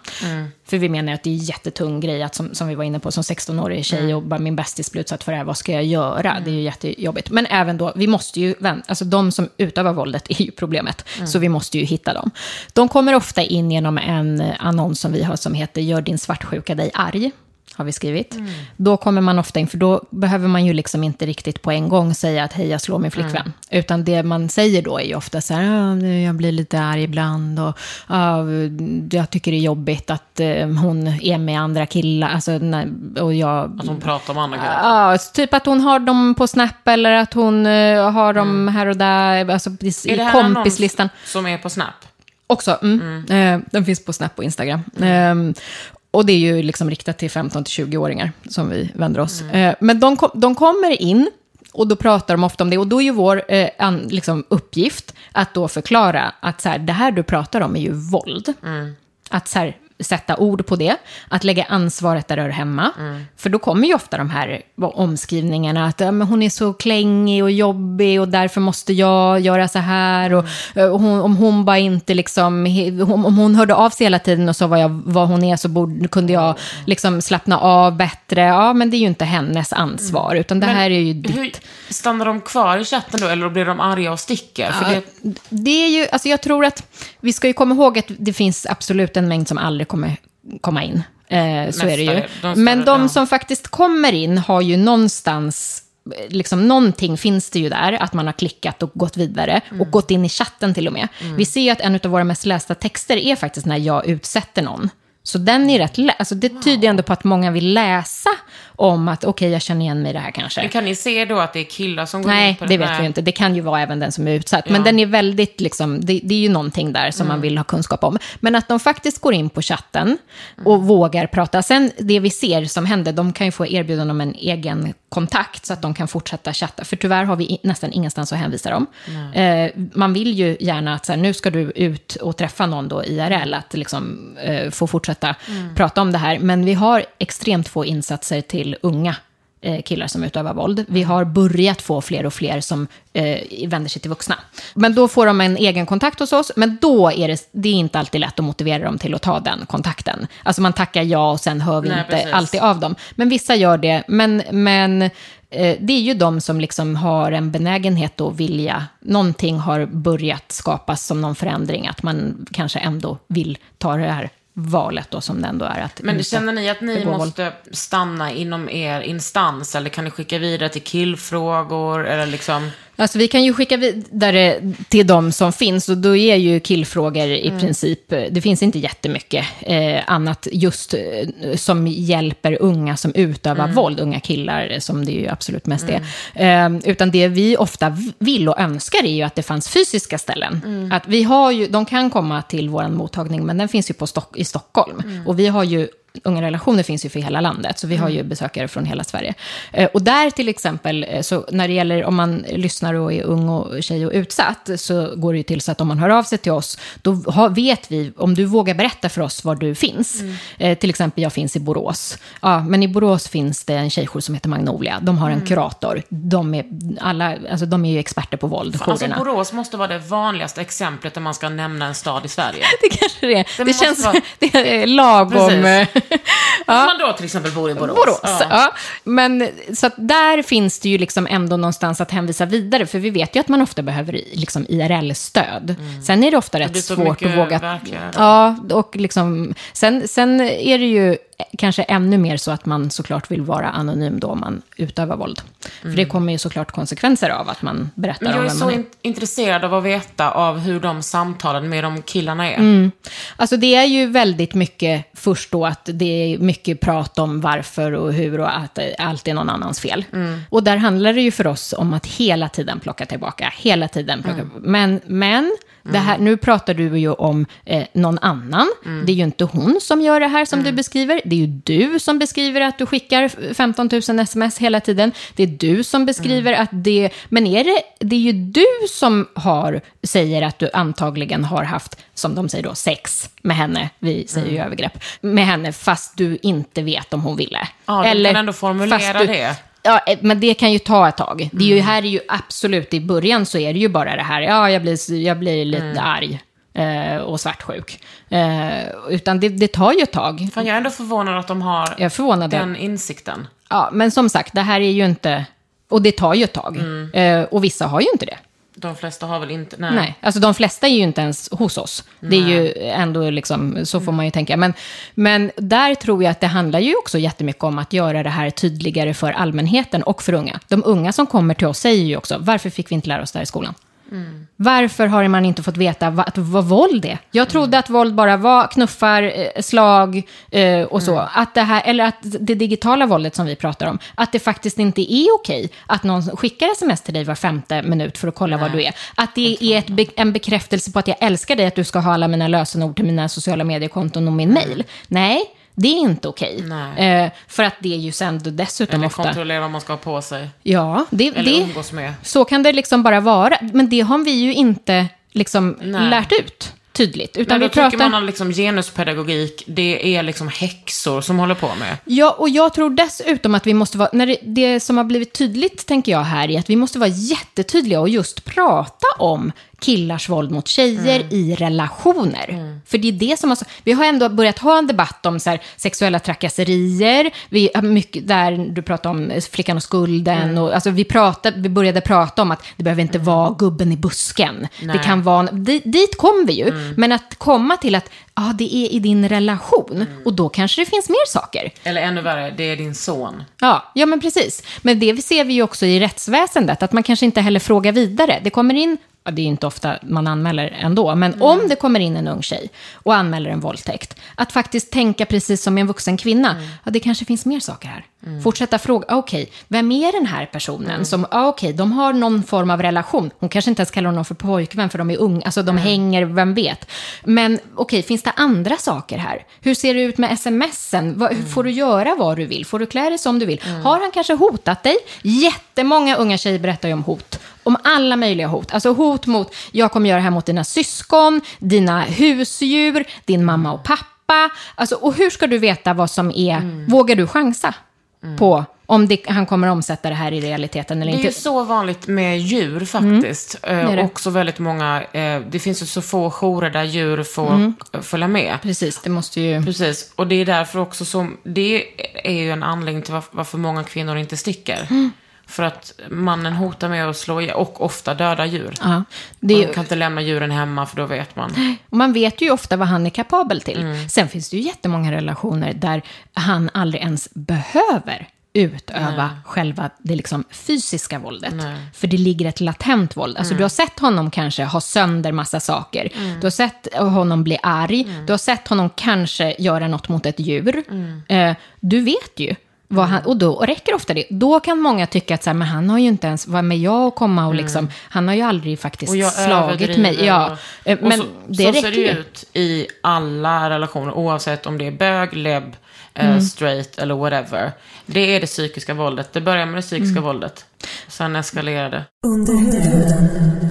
För vi menar att det är en jättetung grej att, som, som vi var inne på, som 16-årig tjej och bara min bästis blir utsatt för det här, vad ska jag göra? Det är ju jättejobbigt. Men även då, vi måste ju, alltså de som utövar våldet är ju problemet. Så vi måste ju hitta dem. De kommer ofta in genom en annons som vi har som heter Gör din svartsjuka dig arg har vi skrivit. Då kommer man ofta in, för då behöver man ju liksom inte riktigt på en gång säga att hej, jag slår min flickvän. Utan det man säger då är ju ofta så här, "Ja, jag blir lite arg ibland och ja, jag tycker det är jobbigt att eh, hon är med andra killar. Alltså, och jag... Att hon pratar om andra killar? Ja, typ att hon har dem på Snap eller att hon eh, har dem här och där, alltså i Är det här kompislistan. som är på Snap? Också. Mm. Eh, den finns på Snap och Instagram. Eh, och det är ju liksom riktat till 15-20-åringar som vi vänder oss. Eh, men de, kom, de kommer in och då pratar de ofta om det. Och då är ju vår eh, an, liksom, uppgift att då förklara att så här, det här du pratar om är ju våld. Att så här, sätta ord på det, att lägga ansvaret där det hör hemma. För då kommer ju ofta de här omskrivningarna att ja, men hon är så klängig och jobbig och därför måste jag göra så här. Och, och hon, om hon bara inte liksom, om hon hörde av sig hela tiden och sa vad, jag, vad hon är så borde, kunde jag liksom slappna av bättre. Ja, men det är ju inte hennes ansvar, utan det här är ju ditt. Hur, stannar de kvar i chatten då, eller blir de arga och sticker? För det, Det är ju, alltså jag tror att vi ska ju komma ihåg att det finns absolut en mängd som aldrig kommer komma in. Eh, så är det ju. De Men de som faktiskt kommer in har ju någonstans, eh, liksom någonting finns det ju där, att man har klickat och gått vidare och Mm. gått in i chatten till och med. Vi ser ju att en av våra mest lästa texter är faktiskt när jag utsätter någon. Så den är rätt, alltså det tyder ju ändå på att många vill läsa om att okej, jag känner igen mig i det här kanske. men kan ni se då att det är killar som går Nej, det vet vi ju inte. Det kan ju vara även den som är utsatt. Men den är väldigt, liksom, det, det är ju någonting där som man vill ha kunskap om. Men att de faktiskt går in på chatten och vågar prata. Sen det vi ser som händer, de kan ju få erbjudande om en egen kontakt så att de kan fortsätta chatta. För tyvärr har vi nästan ingenstans att hänvisa dem. Eh, man vill ju gärna att så här, nu ska du ut och träffa någon då IRL, att liksom, eh, få fortsätta prata om det här. Men vi har extremt få insatser till unga eh, killar som utövar våld. Vi har börjat få fler och fler som eh, vänder sig till vuxna. Men då får de en egen kontakt hos oss, men då är det, det är inte alltid lätt att motivera dem till att ta den kontakten. Alltså man tackar ja och sen hör vi Nej, inte precis. alltid av dem. Men vissa gör det, men, men eh, det är ju de som liksom har en benägenhet att vilja, någonting har börjat skapas som någon förändring, att man kanske ändå vill ta det här valet då som det ändå är att Men känner ni att ni måste stanna inom er instans? Eller kan ni skicka vidare till killfrågor? Eller liksom... Alltså vi kan ju skicka vidare till de som finns och då är ju killfrågor i princip, det finns inte jättemycket eh, annat just eh, som hjälper unga som utövar våld, unga killar eh, som det ju absolut mest är. Eh, utan det vi ofta vill och önskar är ju att det fanns fysiska ställen. Att vi har ju, de kan komma till vår mottagning men den finns ju på Stock, i Stockholm. Och vi har ju Unga relationer finns ju för hela landet, så vi har ju besökare från hela Sverige. Eh, och där till exempel, eh, så när det gäller om man lyssnar och är ung och tjej och utsatt, så går det ju till så att om man hör av sig till oss, då vet vi, om du vågar berätta för oss var du finns. Eh, till exempel, jag finns i Borås. Ja, men i Borås finns det en tjejjour som heter Magnolia. De har en kurator. De är, alla, alltså, de är ju experter på våld, Alltså. Borås måste vara det vanligaste exemplet där man ska nämna en stad i Sverige. Det kanske det är. Det, måste känns vara- det är lagom. Precis. Om man då till exempel bor i Borås. Borås. Ja. Ja. Men så där finns det ju liksom ändå någonstans att hänvisa vidare, för vi vet ju att man ofta behöver liksom IRL-stöd. Sen är det ofta rätt Mm. blir så svårt att våga... verkligare. Ja, och liksom, sen, sen är det ju kanske ännu mer så att man såklart vill vara anonym då man utövar våld. För det kommer ju såklart konsekvenser av att man berättar Mm. Men om jag är vem så man är. in- intresserad av att veta av hur de samtalen med de killarna är. Mm. Alltså det är ju väldigt mycket först då att det är mycket prat om varför och hur och att allt är någon annans fel. Och där handlar det ju för oss om att hela tiden plocka tillbaka, hela tiden plocka Men, men det här, nu pratar du ju om eh, någon annan. Det är ju inte hon som gör det här som du beskriver. Det är ju du som beskriver att du skickar 15 000 sms hela tiden. Det är du som beskriver att det... Men är det, det är ju du som har, säger att du antagligen har haft, som de säger då, sex med henne. Vi säger ju övergrepp. Med henne, fast du inte vet om hon ville. Ja, de kan ändå formulera du- det. Ja, eh, men det kan ju ta ett tag. Det är Mm. ju, här är ju absolut, i början så är det ju bara det här, ja, jag blir, jag blir lite Mm. arg eh, och svartsjuk. Eh, utan det, det tar ju ett tag. Fan, jag är ändå förvånad att de har den insikten. Ja, men som sagt, det här är ju inte... Och det tar ju ett tag. Mm. Och vissa har ju inte det. De flesta har väl inte... Nej. Nej, alltså de flesta är ju inte ens hos oss. Det är ju ändå liksom, så får man ju tänka. Men, men där tror jag att det handlar ju också jättemycket om att göra det här tydligare för allmänheten och för unga. De unga som kommer till oss säger ju också, varför fick vi inte lära oss det här i skolan? Varför har man inte fått veta vad, vad våld är? Jag trodde att våld bara var knuffar, eh, slag eh, och så. Att det här, eller att det digitala våldet som vi pratar om, att det faktiskt inte är okej att någon skickar sms till dig var femte minut för att kolla vad du är. Att det är ett, be- en bekräftelse på att jag älskar dig, att du ska ha alla mina lösenord till mina sociala mediekonton och min mail. Nej, det är inte okej. Eh, för att det är ju sen dessutom Eller ofta... kontrollera vad man ska ha på sig. Ja, det, Eller det, umgås med. så kan det liksom bara vara. Men det har vi ju inte liksom Nej. lärt ut. tydligt. Utan Men då vi tycker pratar... man att liksom genuspedagogik, det är liksom häxor som håller på med. Ja, och jag tror dessutom att vi måste vara, när det, det som har blivit tydligt, tänker jag här, är att vi måste vara jättetydliga och just prata om killars våld mot tjejer Mm. i relationer. För det är det som har, vi har ändå börjat ha en debatt om så här, sexuella trakasserier, vi mycket, där du pratar om flickan och skulden, Mm. och, alltså vi, pratade, vi började prata om att det behöver inte vara gubben i busken. Det kan vara, dit, dit kom vi ju, Mm. men att komma till att ja, det är i din relation, och då kanske det finns mer saker. Eller ännu värre, det är din son. Ja, ja, men precis. Men det ser vi ju också i rättsväsendet, att man kanske inte heller frågar vidare. Det kommer in, det är inte ofta man anmäler ändå, men om det kommer in en ung tjej och anmäler en våldtäkt, att faktiskt tänka precis som en vuxen kvinna, ja, det kanske finns mer saker här. Fortsätta fråga, ah, okej, vem är den här personen som, ah, okej, de har någon form av relation. Hon kanske inte ens kallar honom för pojkvän, för de är unga, alltså de hänger, vem vet. Men okej, finns det andra saker här? Hur ser det ut med smsen? Hur Får du göra vad du vill? Får du klä dig som du vill? Har han kanske hotat dig? Jättemånga unga tjejer berättar ju om hot. Om alla möjliga hot. Alltså hot mot, jag kommer göra det här mot dina syskon, dina husdjur, din mamma och pappa. Alltså, och hur ska du veta vad som är, vågar du chansa på om det, han kommer omsätta det här i realiteten eller Det är ju inte? så vanligt med djur faktiskt. Eh, är det. Också väldigt många, eh, det finns ju så få jourer där djur får Mm. eh, följa med. Precis, det måste ju... Precis, och det är därför också som, det är ju en anledning till varför, varför många kvinnor inte sticker. Mm. För att mannen hotar med att slå ihjäl, och ofta döda djur. Ja, det Man kan inte lämna djuren hemma för då vet man. Och man vet ju ofta vad han är kapabel till. Sen finns det ju jättemånga relationer där han aldrig ens behöver utöva själva det liksom fysiska våldet. För det ligger ett latent våld. Alltså du har sett honom kanske ha sönder massa saker. Du har sett honom bli arg. Du har sett honom kanske göra något mot ett djur. Eh, du vet ju. Vad han, och då och räcker ofta det. Då kan många tycka att så här, men han har ju inte ens, vad med jag att komma och liksom, han har ju aldrig faktiskt Och slagit överdriver mig. Ja, och- eh, och men så, det så räcker ser det ju. ut i alla relationer, oavsett om det är bög, lebb, eh, Mm. straight eller whatever. Det är det psykiska våldet. Det börjar med det psykiska Mm. våldet. Sen eskalerar det. Under huden.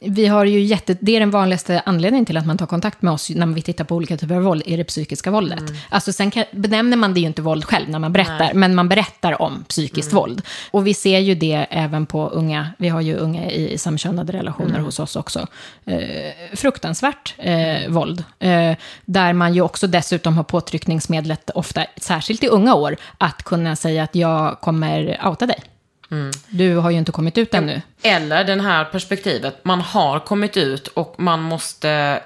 Vi har ju jätte, det är den vanligaste anledningen till att man tar kontakt med oss när vi tittar på olika typer av våld, är det psykiska våldet. Alltså sen kan, benämner man det ju inte våld själv när man berättar, men man berättar om psykiskt våld. Och vi ser ju det även på unga, vi har ju unga i samkönade relationer hos oss också. Eh, fruktansvärt eh, våld. Eh, där man ju också dessutom har påtryckningsmedlet, ofta, särskilt i unga år, att kunna säga att jag kommer outa dig. Du har ju inte kommit ut ännu. Eller det här perspektivet, man har kommit ut och man måste,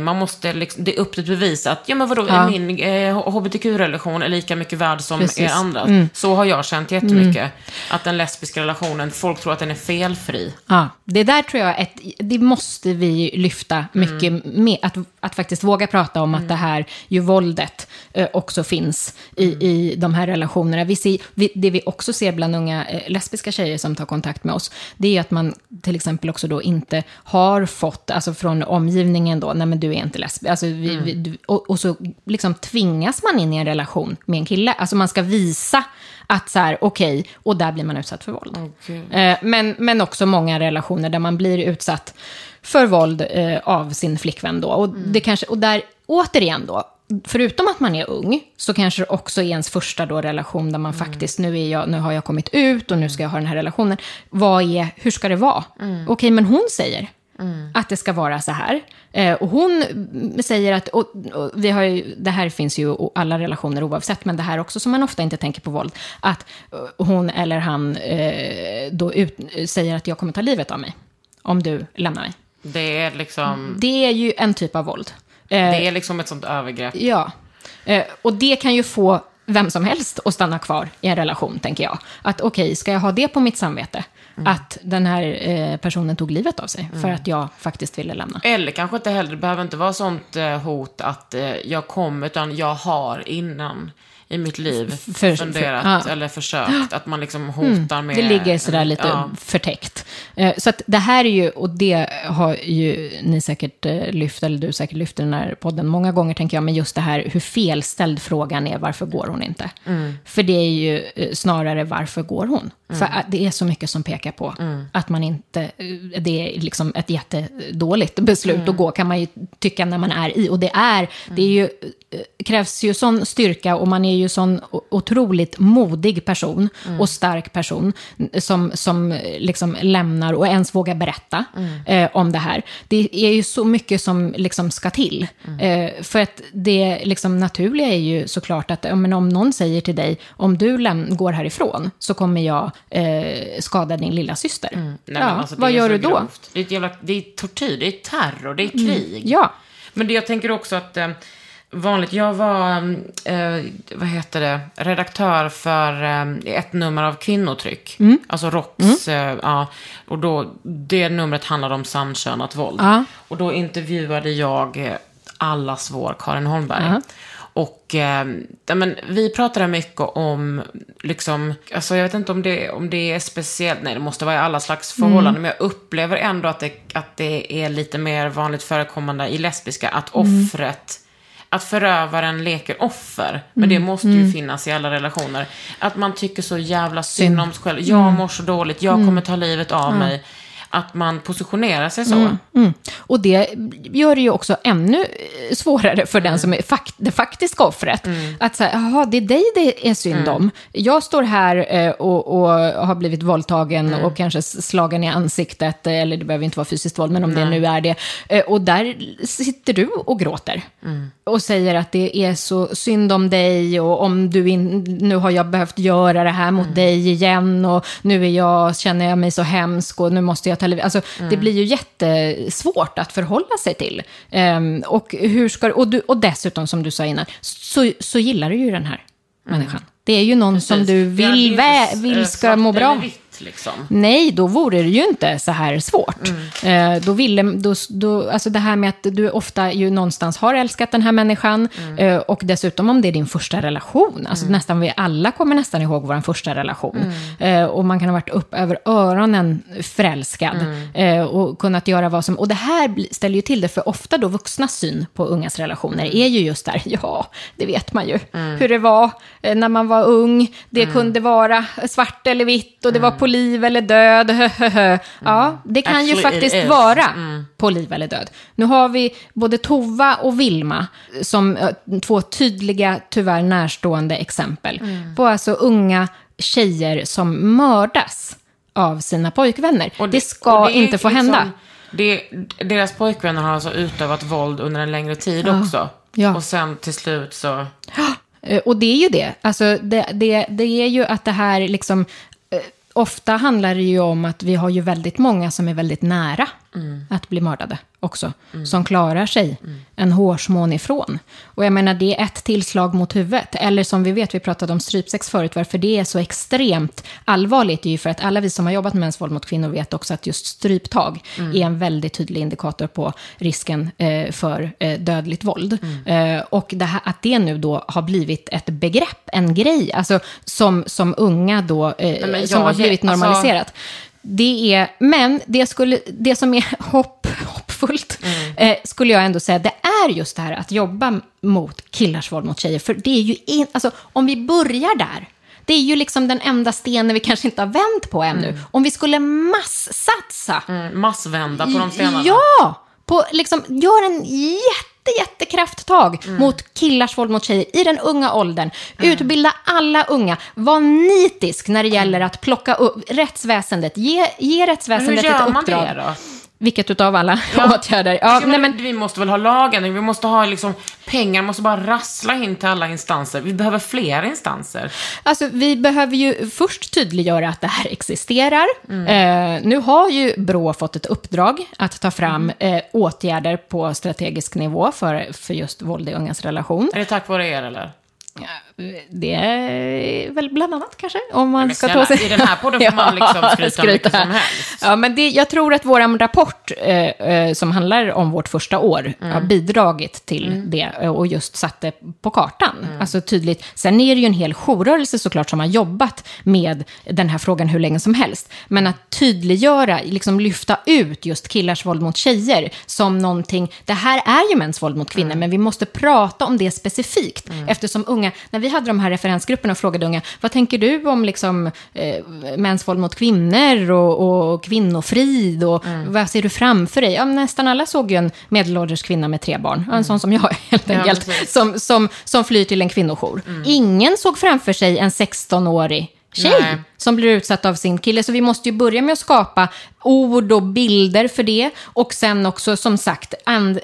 man måste liksom, det är upp till bevis att, ja men vadå, Ja. min eh, hbtq-relation är lika mycket värd som Precis. er andra. Så har jag känt jättemycket. Att den lesbiska relationen, folk tror att den är felfri. Ja, det där tror jag, ett, det måste vi lyfta mycket mer. Att, att faktiskt våga prata om att det här ju våldet eh, också finns i, i de här relationerna. Vi ser, vi, det vi också ser bland unga eh, lesbiska tjejer som tar kontakt med oss, det är att man till exempel också då inte har fått, alltså från omgivningen då, nej men du är inte lesbisk. Alltså vi, vi, du, och, och så liksom tvingas man in i en relation med en kille. Alltså man ska visa att så här, okej, och där blir man utsatt för våld. Eh, men, men också många relationer där man blir utsatt för våld eh, av sin flickvän då. Och, det kanske, och där, återigen då, förutom att man är ung, så kanske det också är ens första då relation där man faktiskt, nu, är jag, nu har jag kommit ut och nu ska jag ha den här relationen. Vad är, hur ska det vara? Okej, men hon säger att det ska vara så här. Eh, och hon säger att, och, och vi har ju, det här finns ju i alla relationer oavsett, men det här också som man ofta inte tänker på våld, att eh, hon eller han eh, då ut, säger att jag kommer ta livet av mig om du lämnar mig. Det är liksom, Det är ju en typ av våld. Eh, det är liksom ett sånt övergrepp. Ja, eh, och det kan ju få vem som helst att stanna kvar i en relation, tänker jag. Att okej, ska jag ha det på mitt samvete? Att den här eh, personen tog livet av sig för att jag faktiskt ville lämna. Eller kanske inte heller, det behöver inte vara sånt eh, hot att eh, jag kommer, utan jag har innan i mitt liv För- för- funderat ja. Mm. eller försökt. Att man liksom hotar med... Det ligger sådär lite Ja. förtäckt. Eh, Så att det här är ju, och det har ju ni säkert eh, lyft, eller du säkert lyft i den här podden många gånger, tänker jag, men just det här hur felställd frågan är, varför går hon inte? Mm. För det är ju eh, snarare, varför går hon? För att det är så mycket som pekar på Mm. att man inte, det är liksom ett jättedåligt beslut Mm. att gå, kan man ju tycka när man är i. Och det är, det är ju, krävs ju sån styrka och man är ju sån o- otroligt modig person Mm. och stark person som, som eh, liksom lämnar och ens vågar berätta Mm. eh, om det här. Det är ju så mycket som liksom ska till. Mm. Eh, för att det liksom naturliga är ju såklart att ja, men om någon säger till dig, om du går härifrån så kommer jag eh, skada din lilla syster. Nej, men ja, alltså, vad gör du då? grovt. Det är, jävla, det är tortyr, det är terror, det är krig. Ja. Men det jag tänker också att eh, vanligt, jag var, eh, vad heter det, redaktör för eh, ett nummer av Kvinnotryck. Mm. Alltså Rocks, eh, ja. Och då, det numret handlade om samkönat våld. Ja. Och då intervjuade jag eh, allas vår Karin Holmberg. Ja. Och eh, ja, men, vi pratade mycket om, liksom, alltså jag vet inte om det, om det är speciellt, nej det måste vara i alla slags förhållanden, men jag upplever ändå att det, att det är lite mer vanligt förekommande i lesbiska, att offret, att förövaren leker offer, men det måste ju finnas i alla relationer. Att man tycker så jävla synd om sig själv, jag mår så dåligt, jag kommer ta livet av mig. Att man positionerar sig så. Mm. Och det gör det ju också ännu eh, svårare för den som är fakt det faktiska offret. Att säga, jaha, det är dig det är synd om. Jag står här eh, och, och har blivit våldtagen och kanske slagen i ansiktet, eh, eller det behöver inte vara fysiskt våld, men om det nu är det. Och där sitter du och gråter. Och säger att det är så synd om dig och om du in, nu har jag behövt göra det här mot dig igen och nu är jag, känner jag mig så hemsk och nu måste jag livet. Alltså, Det blir ju jättesvårt att förhålla sig till. Ehm, och, hur ska, och, du, och dessutom, som du sa innan, så, så gillar du ju den här människan. Det är ju någon som Precis. du Det är vill, vä, vill eh, ska må bra. Liksom. Nej, då vore det ju inte så här svårt. Mm. Eh, då ville, då, då, alltså det här med att du ofta ju någonstans har älskat den här människan Mm. eh, och dessutom om det är din första relation. Alltså nästan vi alla kommer nästan ihåg vår första relation. Mm. Eh, och man kan ha varit upp över öronen förälskad Mm. eh, och kunnat göra vad som... Och det här ställer ju till det, för ofta då vuxnas syn på ungas relationer Mm. är ju just där, ja, det vet man ju. Hur det var eh, när man var ung, det Mm. kunde vara svart eller vitt och det var på liv eller död. Ja, det kan ju Mm. Actually, faktiskt it is. vara på liv eller död. Nu har vi både Tova och Vilma som eh, två tydliga, tyvärr närstående exempel Mm. på alltså unga tjejer som mördas av sina pojkvänner. Och det, ska det inte få liksom- hända. Det, deras pojkvänner har alltså utövat våld under en längre tid också. Ja. Och sen till slut så... Eh, Och det är ju det. Alltså, det, det, det är ju att det här liksom... Ofta handlar det ju om att vi har ju väldigt många som är väldigt nära att bli mördade också. Som klarar sig en hårsmån ifrån. Och jag menar, det är ett tillslag mot huvudet. Eller som vi vet, vi pratade om strypsex förut, varför det är så extremt allvarligt är ju för att alla vi som har jobbat med mäns våld mot kvinnor vet också att just stryptag är en väldigt tydlig indikator på risken eh, för eh, dödligt våld. Eh, och det här, att det nu då har blivit ett begrepp, en grej, alltså som, som unga då, eh, men som har blivit alltså- normaliserat. Det är, men det, skulle, det som är hopp, hoppfullt eh, skulle jag ändå säga, det är just det här att jobba mot killars våld mot tjejer. För det är ju, in, alltså om vi börjar där, Det är ju liksom den enda stenen vi kanske inte har vänt på ännu. Mm. Om vi skulle massatsa. Mm, massvända på de stenarna. Ja! På, liksom, gör en jätte, jättekrafttag Mm. mot killars våld mot tjejer i den unga åldern. Utbilda alla unga. Var nitisk när det gäller att plocka upp rättsväsendet. Ge, ge Men hur rättsväsendet gör ett man uppdrag. det då? Vilket utav alla Ja. åtgärder? Ja, Ja, nej, men, Vi måste väl ha lagändring, vi måste ha liksom pengar, måste bara rassla in till alla instanser. Vi behöver fler instanser. Alltså, vi behöver ju först tydliggöra att det här existerar. Mm. Eh, nu har ju Brå fått ett uppdrag att ta fram Mm. eh, åtgärder på strategisk nivå för, för just våld i ungas relation. Är det tack vare er eller? Det är väl bland annat kanske, om man Men ska snälla, ta sig... i den här podden får man liksom skryta hur mycket som helst. Ja, men det, jag tror att vår rapport eh, eh, som handlar om vårt första år Mm. har bidragit till det eh, och just satt det på kartan. Mm. Alltså tydligt. Sen är det ju en hel jourrörelse såklart som har jobbat med den här frågan hur länge som helst. Men att tydliggöra, liksom lyfta ut just killars våld mot tjejer som någonting, det här är ju mäns våld mot kvinnor, Mm. men vi måste prata om det specifikt. Eftersom unga, när vi hade de här referensgrupperna och frågade unga, vad tänker du om liksom, eh, mäns våld mot kvinnor och, och kvinnofrid och Mm. vad ser du framför dig? Ja, nästan alla såg ju en medelålders kvinna med tre barn, en sån som jag helt Mm. Ja, enkelt. Mm. som, som, som flyr till en kvinnojour. Ingen såg framför sig en 16-årig tjej Nej. som blir utsatt av sin kille. Så vi måste ju börja med att skapa ord och bilder för det. Och sen också, som sagt,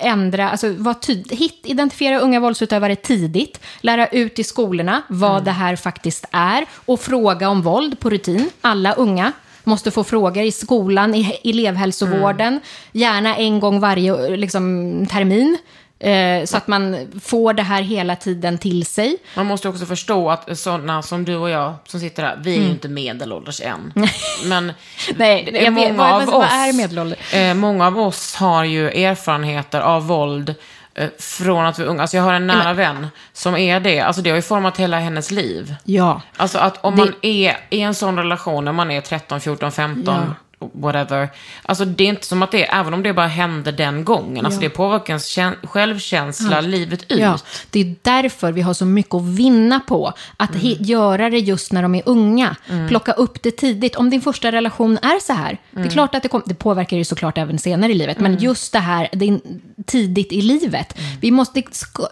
ändra, alltså tyd- hit, identifiera unga våldsutövare tidigt. Lära ut i skolorna vad det här faktiskt är. Och fråga om våld på rutin. Alla unga måste få frågor i skolan, i elevhälsovården. Gärna en gång varje liksom, termin. Eh, så att man får det här hela tiden till sig. Man måste också förstå att sådana som du och jag som sitter här, vi är ju inte medelålders än. Men Mm. Nej, jag många av vad- oss, är medelålder? Eh, många av oss har ju erfarenheter av våld eh, från att vi är unga. Alltså jag har en nära vän som är det. Alltså det har ju format hela hennes liv. Ja. Alltså att om Det- man är i en sån relation när man är 13, 14, 15, whatever. Alltså det är inte som att det, även om det bara hände den gången, alltså det påverkar ens kän- självkänsla livet ut. Ja, det är därför vi har så mycket att vinna på. Att he- göra det just när de är unga. Plocka upp det tidigt. Om din första relation är så här, det är klart att det, kom, det påverkar ju såklart även senare i livet, men just det här det är tidigt i livet. Vi måste,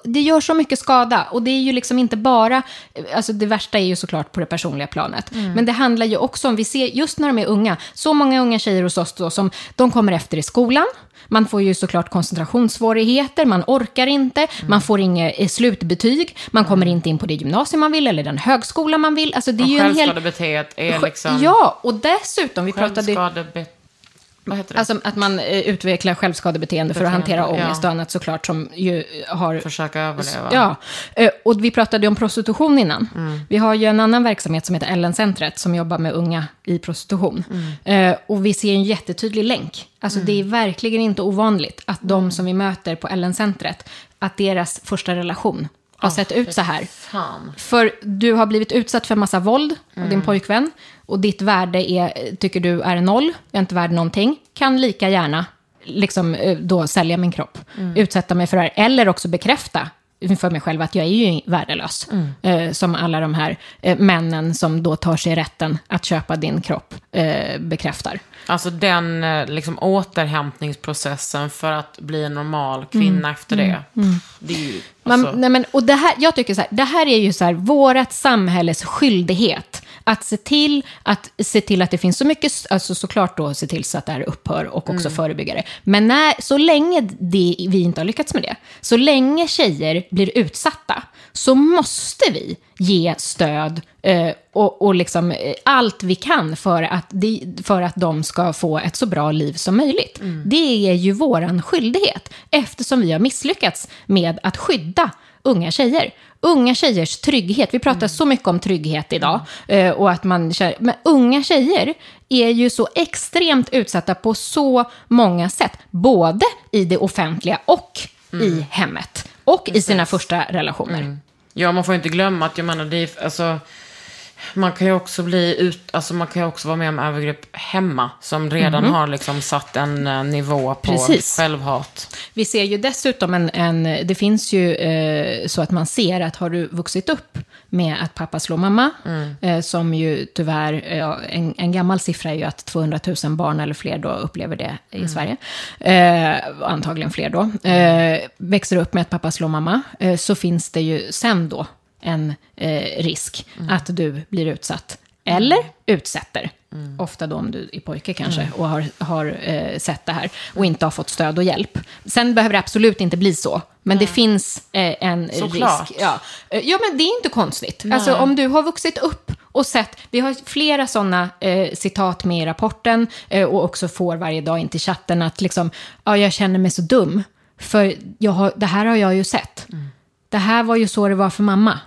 det gör så mycket skada och det är ju liksom inte bara, alltså det värsta är ju såklart på det personliga planet, men det handlar ju också om, vi ser just när de är unga, så många unga tjejer hos oss då som, de kommer efter i skolan, man får ju såklart koncentrationssvårigheter, man orkar inte, man får inget eh, slutbetyg, man kommer inte in på det gymnasium man vill eller den högskola man vill. Alltså det är Och ju en hel... är liksom... Ja, och dessutom, vi pratade... Vad heter det? Alltså att man eh, utvecklar självskadebeteende för att hantera ångest ja. och annat såklart som ju har... Försöka överleva. Ja, eh, och vi pratade om prostitution innan. Vi har ju en annan verksamhet som heter Ellen-centret som jobbar med unga i prostitution. Eh, Och vi ser en jättetydlig länk. Alltså det är verkligen inte ovanligt att de som vi möter på Ellen-centret, att deras första relation har sett ut så här. Fan. För du har blivit utsatt för massa våld av din pojkvän. Och ditt värde är, tycker du är noll, jag är inte värd någonting. Kan lika gärna liksom, eh, då sälja min kropp, utsätta mig för det här. Eller också bekräfta för mig själv att jag är ju värdelös. Eh, som alla de här eh, männen som då tar sig rätten att köpa din kropp eh, bekräftar. Alltså den eh, liksom, återhämtningsprocessen för att bli en normal kvinna efter det. Det är ju... Man, Alltså, nej men, och det här, jag tycker så här, det här är ju så här, vårat samhälles skyldighet. Att se till att, se till att det finns så mycket, alltså såklart då se till så att det här upphör och också förebygga det. Men när, så länge det, vi inte har lyckats med det, så länge tjejer blir utsatta, så måste vi ge stöd eh, och, och liksom, eh, allt vi kan för att, de, för att de ska få ett så bra liv som möjligt. Det är ju våran skyldighet, eftersom vi har misslyckats med att skydda unga tjejer. Unga tjejers trygghet. Vi pratar så mycket om trygghet idag. eh, Och att man, känner- men unga tjejer är ju så extremt utsatta på så många sätt. Både i det offentliga och i hemmet. Och i sina första relationer. ja, man får inte glömma att jag menar, det är, alltså, man kan ju också bli ut, alltså man kan ju också vara med om övergrepp hemma som redan har liksom satt en eh, nivå på Precis. självhat. Vi ser ju dessutom en, en det finns ju eh, så att man ser att har du vuxit upp med att pappa slår mamma. Mm. Eh, som ju tyvärr, eh, en, en gammal siffra är ju att 200 000 barn eller fler då upplever det i Mm. Sverige. Eh, antagligen fler då. Eh, växer upp med att pappa slår mamma. Så finns det ju sen då en eh, risk Mm. att du blir utsatt. Eller utsätter. Ofta då om du är pojke kanske Mm. och har, har eh, sett det här och inte har fått stöd och hjälp. Sen behöver det absolut inte bli så. Men det finns eh, en Såklart. risk. Ja. Eh, ja, men det är inte konstigt. Alltså om du har vuxit upp och sett, vi har flera sådana eh, citat med i rapporten eh, och också får varje dag in till chatten att liksom, ja, jag känner mig så dum. För jag har, det här har jag ju sett. Det här var ju så det var för mamma.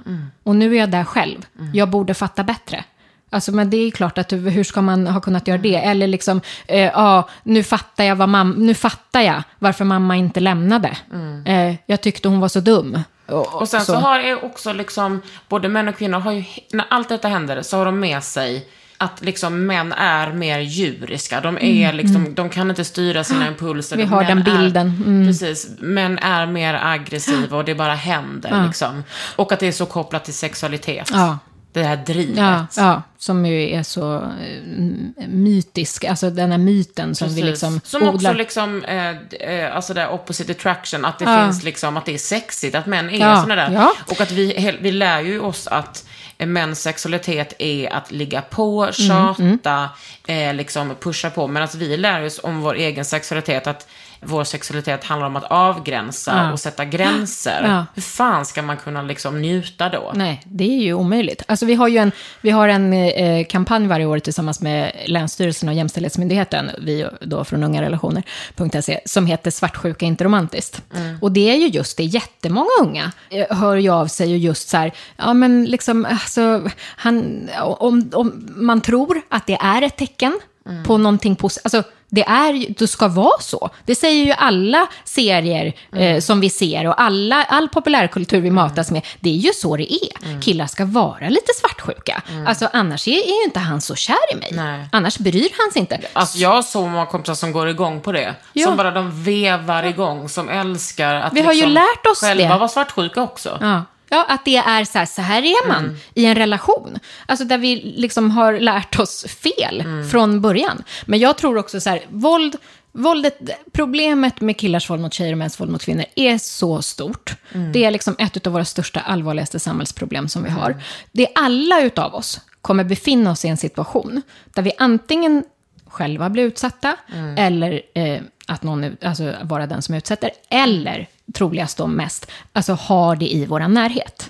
Och nu är jag där själv. Jag borde fatta bättre. Alltså, men det är klart att hur ska man ha kunnat göra det? Eller liksom, eh, ja, nu fattar jag vad mam- nu fattar jag varför mamma inte lämnade. Eh, jag tyckte hon var så dum. Och, Och sen så, har det också liksom, både män och kvinnor har ju, när allt detta händer så har de med sig att liksom män är mer djuriska. De är liksom, de kan inte styra sina impulser. Mm, Vi har Män den bilden. Mm. Är, Precis. Män är mer aggressiva och det bara händer liksom. Och att det är så kopplat till sexualitet. Ja. Det här drivet. Ja, ja, som ju är så eh, mytisk, alltså den här myten som vi Precis. liksom Som också odlar. liksom, eh, eh, alltså det opposite attraction, att det Ja. finns liksom, att det är sexigt, att män är Ja, såna där. ja. Och att vi, vi lär ju oss att mäns sexualitet är att ligga på, Mm, tjata, eh, liksom pusha på. Medan vi lär oss om vår egen sexualitet att vår sexualitet handlar om att avgränsa Ja. och sätta gränser. Ja. Hur fan ska man kunna liksom njuta då? Nej, det är ju omöjligt. Alltså vi har ju en, vi har en eh, kampanj varje år tillsammans med Länsstyrelsen och Jämställdhetsmyndigheten, vi då från ungarelationer.se, som heter Svartsjuka inte romantiskt. Och det är ju just det, jättemånga unga eh, hör ju av sig och just så här, ja men liksom, alltså, han, om, om man tror att det är ett tecken på någonting positivt, alltså det, är, ju- det ska vara så. Det säger ju alla serier eh, som vi ser och alla, all populärkultur vi matas med. Det är ju så det är. Killar ska vara lite svartsjuka. Alltså annars är, är ju inte han så kär i mig. Nej. Annars bryr han sig inte. Alltså jag har så många kompisar som går igång på det. Ja. Som bara de vevar igång, som älskar att Vi har ju liksom lärt oss själva det. vara svartsjuka också. Ja. Ja, att det är så här, så här är man i en relation. Alltså där vi liksom har lärt oss fel från början. Men jag tror också så här, våld, våldet, problemet med killars våld mot tjejer och mäns våld mot kvinnor är så stort. Det är liksom ett av våra största, allvarligaste samhällsproblem som vi har. Det är alla utav oss kommer befinna oss i en situation där vi antingen själva blir utsatta eller eh, att någon alltså, vara den som utsätter. Eller, troligast då mest, alltså har det i vår närhet.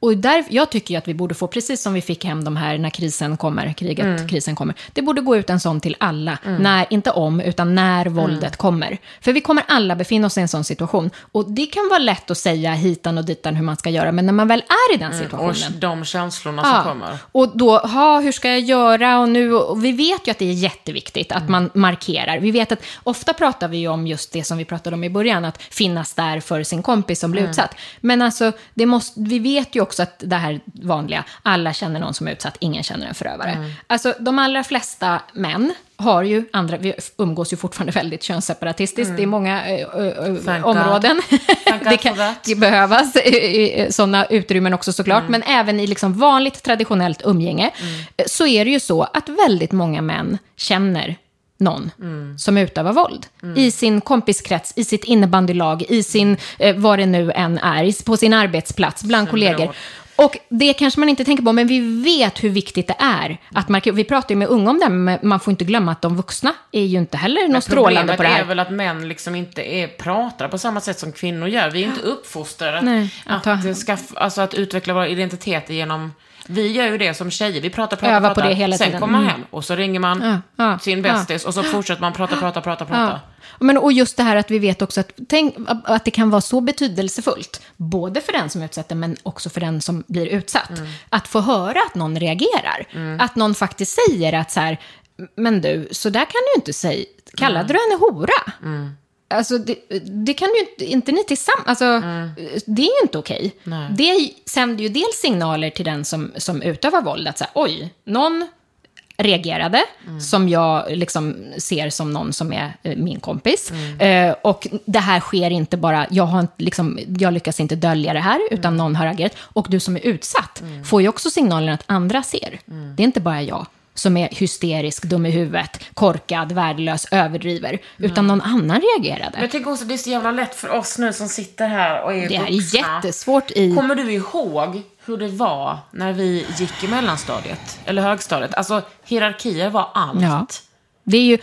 Och där, jag tycker ju att vi borde få, precis som vi fick hem de här när krisen kommer, kriget, krisen kommer. Det borde gå ut en sån till alla, när, inte om, utan när våldet kommer. För vi kommer alla befinna oss i en sån situation. Och det kan vara lätt att säga hitan och ditan hur man ska göra, men när man väl är i den Och situationen. de känslorna som kommer. Och då, ha, hur ska jag göra? Och, nu, och vi vet ju att det är jätteviktigt att man markerar. Vi vet att ofta pratar vi ju om just det som vi pratade om i början, att finnas där för sin kompis som blir utsatt. Men alltså, det måste, vi vet ju också att det här vanliga, alla känner någon som är utsatt, ingen känner en förövare. Alltså, de allra flesta män har ju andra, vi umgås ju fortfarande väldigt könsseparatistiskt i många Thank God. områden. Thank det kan det behövas sådana utrymmen också såklart, men även i liksom vanligt traditionellt umgänge eh, så är det ju så att väldigt många män känner någon som utövar våld. I sin kompiskrets, i sitt innebandylag, i sin, eh, vad det nu än är, på sin arbetsplats, bland kollegor. Och det kanske man inte tänker på, men vi vet hur viktigt det är att markera. Vi pratar ju med unga om det, men man får inte glömma att de vuxna är ju inte heller något strålande på det Problemet här. är väl att män liksom inte är, pratar på samma sätt som kvinnor gör. Vi är inte uppfostrade Nej, att att, alltså att utveckla våra identiteter genom... Vi gör ju det som tjejer. Vi pratar, pratar, Övar på pratar. Sen tiden. kommer man Mm. hem och så ringer man Ja, ja, sin ja. bästis och så fortsätter man prata, prata, prata, prata. Men, och just det här att vi vet också att, tänk, att det kan vara så betydelsefullt, både för den som utsätter men också för den som blir utsatt, att få höra att någon reagerar. Att någon faktiskt säger att så här, men du, så där kan du inte säga, kallade du henne hora? Alltså, det, det kan ju inte, inte ni tillsammans, alltså, det är ju inte okej. Det sänder ju dels signaler till den som, som utövar våld, att så här, oj, någon reagerade, som jag liksom ser som någon som är eh, min kompis. Eh, och det här sker inte bara, jag, har inte, liksom, jag lyckas inte dölja det här, utan någon har agerat. Och du som är utsatt får ju också signalen att andra ser. Det är inte bara jag som är hysterisk, dum i huvudet, korkad, värdelös, överdriver, utan någon annan reagerade. Men jag tänker också, det är så jävla lätt för oss nu som sitter här och är Det är vuxna. jättesvårt i... Kommer du ihåg hur det var när vi gick i mellanstadiet? Eller högstadiet? Alltså, hierarkier var allt. Ja. Det är ju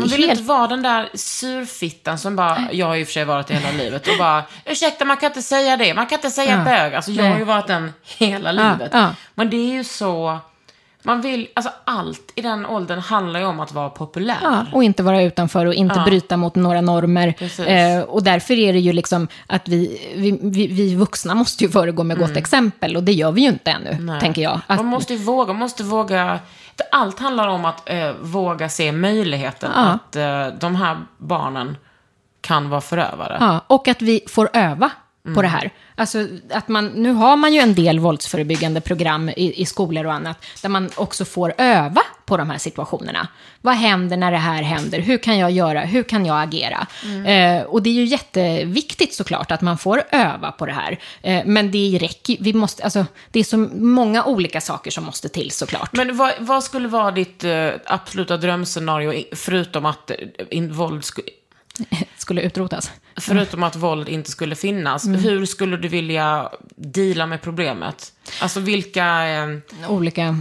Man vill helt... inte vara den där surfittan som bara, jag har och för sig varit hela livet, och bara, ursäkta man kan inte säga det, man kan inte säga Ja. bög. Alltså jag har ju varit den hela Ja, livet. ja. Men det är ju så, man vill, alltså allt i den åldern handlar ju om att vara populär. Ja, och inte vara utanför och inte Ja. bryta mot några normer. Eh, och därför är det ju liksom att vi, vi, vi, vi vuxna måste ju föregå med gott exempel. Och det gör vi ju inte ännu, Mm. Nej. tänker jag. Att, Man måste ju våga, man måste våga. Allt handlar om att eh, våga se möjligheten Ja. att eh, de här barnen kan vara förövare. ja, och att vi får öva Mm på det här. Alltså, att man, nu har man ju en del våldsförebyggande program i, i skolor och annat, där man också får öva på de här situationerna. Vad händer när det här händer? Hur kan jag göra? Hur kan jag agera? Mm. Eh, och det är ju jätteviktigt såklart att man får öva på det här. Eh, men det räcker vi måste, alltså, det är så många olika saker som måste till såklart. Men vad, vad skulle vara ditt eh, absoluta drömscenario, förutom att, eh, in, våld Skulle utrotas. förutom att våld inte skulle finnas? Mm. Hur skulle du vilja deala med problemet? Alltså vilka... Eh, olika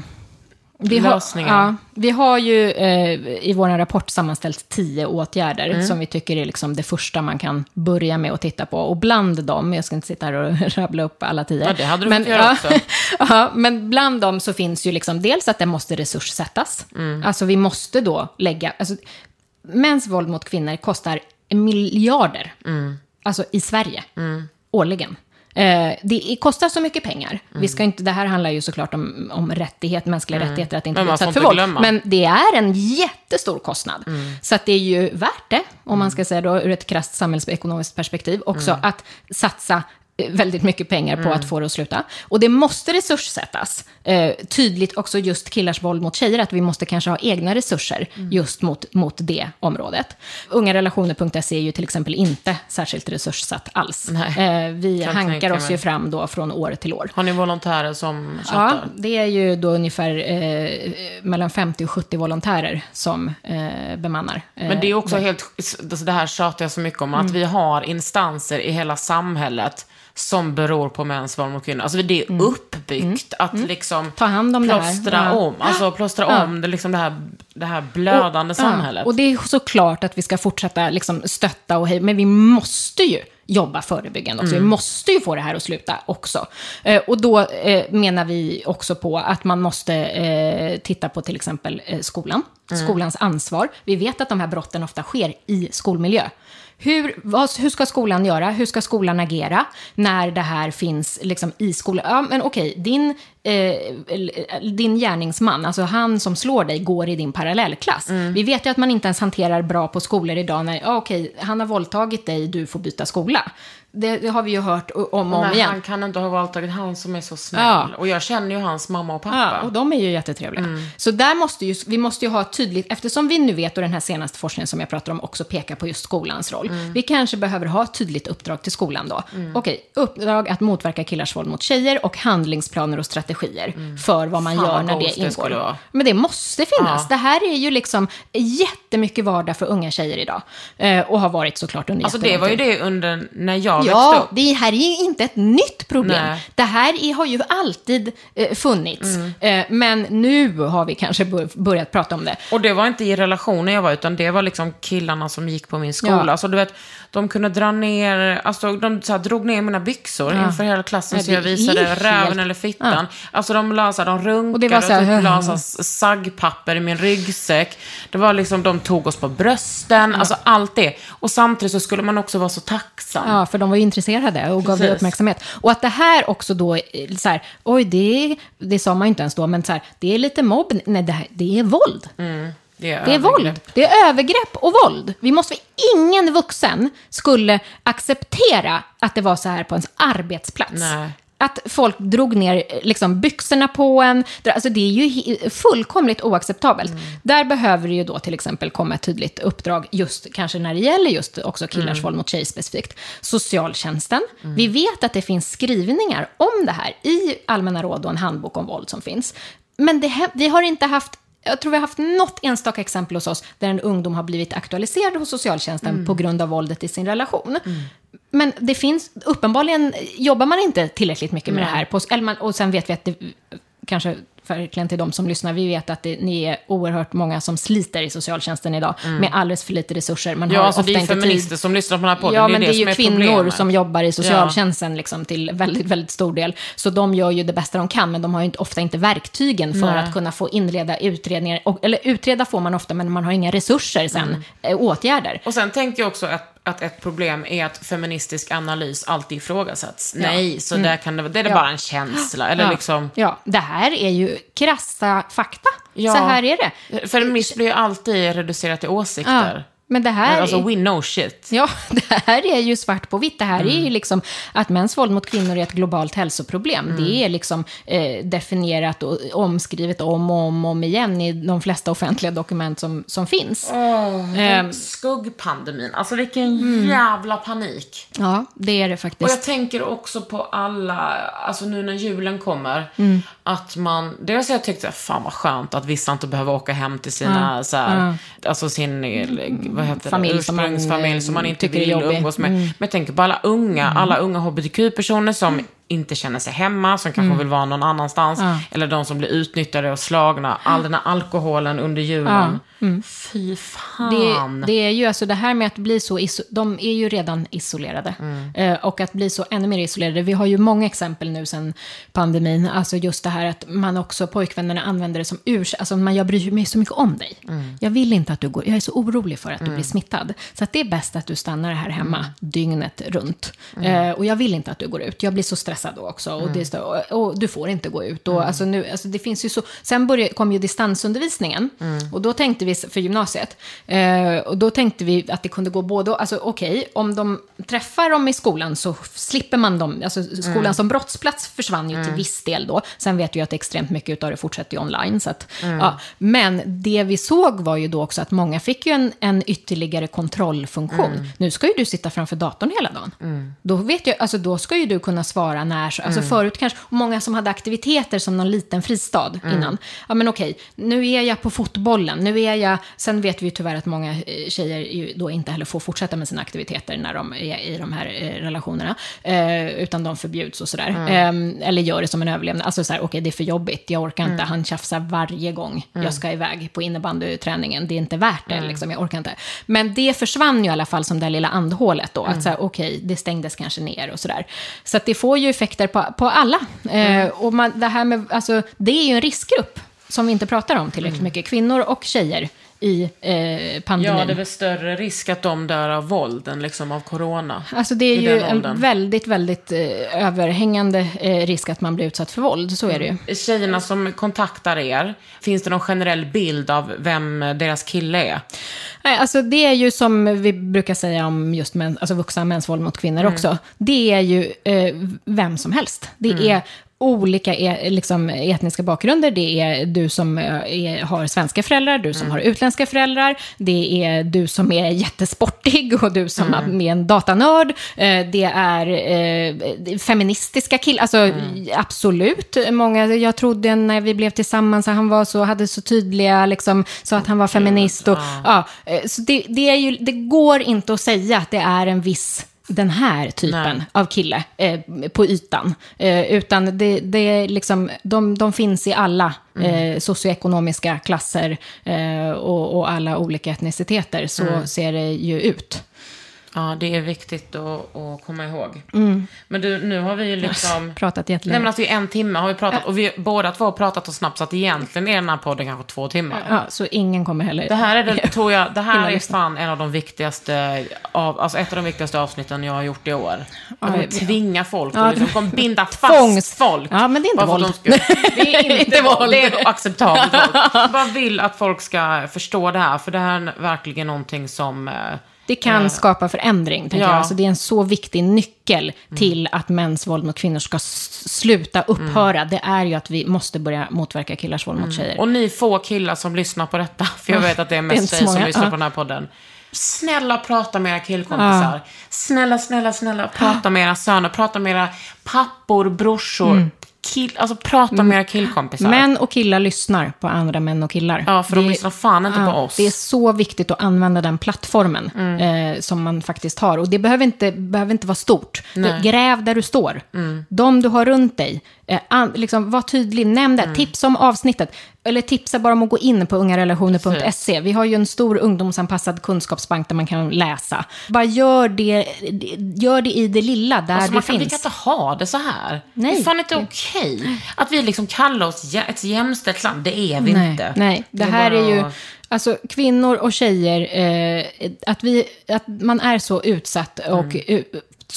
vi har, Lösningar. ja, vi har ju eh, i vår rapport sammanställt tio åtgärder Mm. som vi tycker är liksom det första man kan börja med att titta på. Och bland dem, jag ska inte sitta här och rabbla upp alla tio. Ja, det hade du men, ja, också. ja, men bland dem så finns ju liksom dels att det måste resurssättas. Mm. Alltså vi måste då lägga, alltså, mäns våld mot kvinnor kostar miljarder. Mm. Alltså i Sverige, årligen. Eh, det kostar så mycket pengar. Vi ska inte, det här handlar ju såklart om, om rättighet, mänskliga rättigheter, att inte Mm. Bli utsatt för våld. glömma. Men det är en jättestor kostnad. Så att det är ju värt det, om man ska säga då ur ett krasst samhällsekonomiskt perspektiv, också att satsa väldigt mycket pengar på att få det att sluta. Och det måste resurssättas. Eh, tydligt också just killars våld mot tjejer, att vi måste kanske ha egna resurser just mot, mot det området. Ungarelationer.se är ju till exempel inte särskilt resurssatt alls. Eh, vi kan hankar oss ju fram då från år till år. har ni volontärer som Ja, chattar? det är ju då ungefär eh, mellan 50 och 70 volontärer som eh, bemannar. Eh, Men det är också helt, alltså det här tjatar jag så mycket om, att Mm. vi har instanser i hela samhället som beror på mäns våld mot kvinnor. Alltså det är uppbyggt att liksom Mm. Ta hand om det här. plåstra Ja. om, alltså plåstra Ja. om det, liksom det, här, det här blödande och, samhället. Ja, och det är såklart att vi ska fortsätta liksom stötta och hej, men vi måste ju jobba förebyggande också. Mm. Vi måste ju få det här att sluta också. Eh, och då eh, menar vi också på att man måste eh, titta på till exempel eh, skolan, Mm. skolans ansvar. Vi vet att de här brotten ofta sker i skolmiljö. Hur, vad, hur ska skolan göra? Hur ska skolan agera när det här finns liksom, i skolan? Ja, men okej, din, eh, din gärningsman, alltså han som slår dig, går i din parallellklass. Mm. Vi vet ju att man inte ens hanterar bra på skolor idag när, ja, okej, han har våldtagit dig, du får byta skola. Det, det har vi ju hört om och om igen. han kan inte ha våldtagit han som är så snäll. Ja. Och jag känner ju hans mamma och pappa. Ja, och de är ju jättetrevliga. Så där måste ju, vi måste ju ha tydligt, eftersom vi nu vet, och den här senaste forskningen som jag pratar om också pekar på just skolans roll. Vi kanske behöver ha ett tydligt uppdrag till skolan då. Okej, uppdrag att motverka killars våld mot tjejer och handlingsplaner och strategier för vad man Fan, gör när det det ingår. vara. Men det måste finnas. Ja. Det här är ju liksom jättemycket vardag för unga tjejer idag. Eh, och har varit såklart under Alltså det var ju det under, när jag växte Ja, upp. det här är ju inte ett nytt problem. Nej. Det här är, har ju alltid eh, funnits. Mm. Eh, men nu har vi kanske bör, börjat prata om det. Och det var inte i relationen jag var, utan det var liksom killarna som gick på min skola. Ja. Alltså du vet, de kunde dra ner, alltså de så här, drog ner mina byxor Ja. inför hela klassen Ja, så jag visade helt- räven eller fittan. Alltså de la så här, de runkade Och det var så här, och typ la så här saggpapper i min ryggsäck. Det var liksom, de tog oss på brösten, alltså allt det. Och samtidigt så skulle man också vara så tacksam. Ja, för de var ju intresserade och gav Precis. uppmärksamhet. Och att det här också då, eh, så här, oj, det, det sa man ju inte ens då, men så här, det är lite mobb. Nej, det, här, det är våld. Det är, Det är våld. Det är övergrepp och våld. Vi måste, ingen vuxen skulle acceptera att det var så här på ens arbetsplats. Nej. Att folk drog ner liksom, byxorna på en. Alltså, det är ju fullkomligt oacceptabelt. Där behöver det ju då till exempel komma ett tydligt uppdrag, just kanske när det gäller just också killars våld mot tjejer specifikt. Socialtjänsten. Vi vet att det finns skrivningar om det här i Allmänna råd och en handbok om våld som finns. Men det, vi har inte haft jag tror vi har haft något enstaka exempel hos oss där en ungdom har blivit aktualiserad hos socialtjänsten på grund av våldet i sin relation. Men det finns, uppenbarligen jobbar man inte tillräckligt mycket med det här. På, eller man, och sen vet vi att det, kanske verkligen till de som lyssnar, vi vet att det, ni är oerhört många som sliter i socialtjänsten idag med alldeles för lite resurser. Man Ja, har alltså ofta det är inte feminister tid. som lyssnar på den här podden. Ja, det är men det är ju kvinnor problemet. som jobbar i socialtjänsten liksom, till väldigt, väldigt stor del. Så de gör ju det bästa de kan, men de har ju inte, ofta inte verktygen för Nej. att kunna få inleda utredningar. Och, eller utreda får man ofta, men man har inga resurser sen, Mm. eh, åtgärder. Och sen tänker jag också att, att ett problem är att feministisk analys alltid ifrågasätts. Nej, så där kan det. Det är Ja. bara en känsla. Eller ja. liksom... ja, det här är ju krassa fakta. Ja. Så här är det. Feminism blir ju alltid reducerat till Ja. åsikter. Men det här... Men alltså, är- we know shit. Ja, det här är ju svart på vitt. Det här är Mm. ju liksom att mäns våld mot kvinnor är ett globalt hälsoproblem. Mm. Det är liksom eh, definierat och omskrivet om och om och om igen i de flesta offentliga dokument som, som finns. Ehm, Skuggpandemin. Alltså vilken jävla panik. ja, det är det Och faktiskt. jag tänker också på alla, alltså nu när julen kommer, Mm. Att man, dels har jag tyckt att fan vad skönt att vissa inte behöver åka hem till sina, så här, alltså sin, eh, vad heter Familj det, som man, ursprungsfamilj som man inte vill. Mm. umgås med. Men jag tänker på alla unga, alla unga hbtq-personer som inte känner sig hemma, som kanske vill vara någon annanstans. Mm. Ja. Eller de som blir utnyttjade och slagna. All den här alkoholen under julen. Fy Det, fan. det är ju alltså det här med att bli så, de är ju redan isolerade. Eh, och att bli så ännu mer isolerade. Vi har ju många exempel nu sen pandemin. Alltså just det här att man också, pojkvännerna använder det som urs, alltså man, jag bryr mig så mycket om dig. Jag vill inte att du går, jag är så orolig för att du blir smittad. Så att det är bäst att du stannar här hemma dygnet runt. Eh, och jag vill inte att du går ut, jag blir så stressad då också. Och, det är så, och, du får inte gå ut. Och, alltså nu, alltså det finns ju så, sen började, kom ju distansundervisningen. Och då tänkte vi, för gymnasiet, eh, och då tänkte vi att det kunde gå både, alltså okej, om de träffar dem i skolan så slipper man dem, alltså skolan som brottsplats försvann ju till viss del då. Sen vet vi ju att extremt mycket av det fortsätter ju online. Så att, ja. Men det vi såg var ju då också att många fick ju en, en ytterligare kontrollfunktion. Nu ska ju du sitta framför datorn hela dagen. Då, vet jag, alltså, då ska ju du kunna svara när, så- alltså förut kanske, och många som hade aktiviteter som någon liten fristad innan. Ja men okej, nu är jag på fotbollen, nu är jag, sen vet vi ju tyvärr att många eh, tjejer ju då inte heller får fortsätta med sina aktiviteter när de är i de här eh, relationerna. Eh, utan de förbjuds och sådär. Eh, eller gör det som en överlevnad. Alltså såhär, okej det är för jobbigt, jag orkar inte, han tjafsar varje gång jag ska iväg på innebandyträningen. Det är inte värt det, liksom, jag orkar inte. Men det försvann ju i alla fall som det här lilla andhålet då. Att såhär, okej, det stängdes kanske ner och sådär. Så att det får ju effekter på, på alla. Eh, och man, det här med, alltså, det är ju en riskgrupp som vi inte pratar om tillräckligt mycket. Kvinnor och tjejer i eh, pandemin. Ja, det är väl större risk att de dör av våld än liksom av corona. Alltså det är ju en väldigt, väldigt eh, överhängande eh, risk att man blir utsatt för våld. Så är det ju. Tjejerna som kontaktar er, finns det någon generell bild av vem deras kille är? Nej, alltså det är ju som vi brukar säga om just män, alltså vuxna mäns våld mot kvinnor Mm. också. Det är ju eh, vem som helst. Det Mm. är olika e liksom, etniska bakgrunder. Det är du som är, har svenska föräldrar, du som Mm. har utländska föräldrar. Det är du som är jättesportig och du som Mm. är en datanörd. Det är eh, feministiska killar. Alltså Mm. absolut. Många, jag trodde när vi blev tillsammans att han var så, hade så tydliga, liksom, så att han var feminist. Och, ja. så det, det, ju, det går inte att säga att det är en viss den här typen Nej. av kille eh, på ytan. Eh, utan det, det är liksom, de, de finns i alla eh, socioekonomiska klasser eh, och, och alla olika etniciteter. Så ser det ju ut. Ja, det är viktigt att, att komma ihåg. Men du, nu har vi ju liksom... Pratat Nej jättelänge. men alltså i en timme har vi pratat, och vi båda två har pratat så snabbt så att egentligen är den här podden kanske två timmar. Ja, så ingen kommer heller... Det här är, den, tror jag, det här är fan en av de viktigaste, av, alltså ett av de viktigaste avsnitten jag har gjort i år. Ja, jag- tvinga folk, Ja, och liksom det- kommer binda fast Fångst. folk. Ja, men det är inte att våld. de Det är inte våld, det är acceptabelt våld. Jag bara vill att folk ska förstå det här, för det här är verkligen någonting som, eh, Det kan skapa förändring, tänker Ja. jag. Så det är en så viktig nyckel till att mäns våld mot kvinnor ska sluta upphöra. Det är ju att vi måste börja motverka killars våld mot tjejer. Och ni få killar som lyssnar på detta, för jag vet att det är Det mest så tjejer som lyssnar ja. på den här podden. Snälla prata med era killkompisar. Snälla, snälla, snälla prata med era söner, prata med era pappor, brorsor. Kill, alltså prata med era killkompisar. Män och killar lyssnar på andra män och killar. Ja, för de lyssnar fan inte på oss. Det är så viktigt att använda den plattformen Mm. eh, som man faktiskt har. Och det behöver inte, behöver inte vara stort. Mm. Det, gräv där du står. De du har runt dig. Eh, an, liksom, var tydlig, nämn Mm. det. Tipsa om avsnittet. Eller tipsa bara om att gå in på ungarelationer.se. Vi har ju en stor ungdomsanpassad kunskapsbank där man kan läsa. Bara gör det, gör det i det lilla, där Alltså, det man kan, vi finns. kan inte ha det så här. Nej. Det är fan inte okej. Att vi liksom kallar oss ett jämställt land, det är vi nej, inte. Nej, det, är här bara- är ju... Alltså kvinnor och tjejer, eh, att, vi, att man är så utsatt och Mm.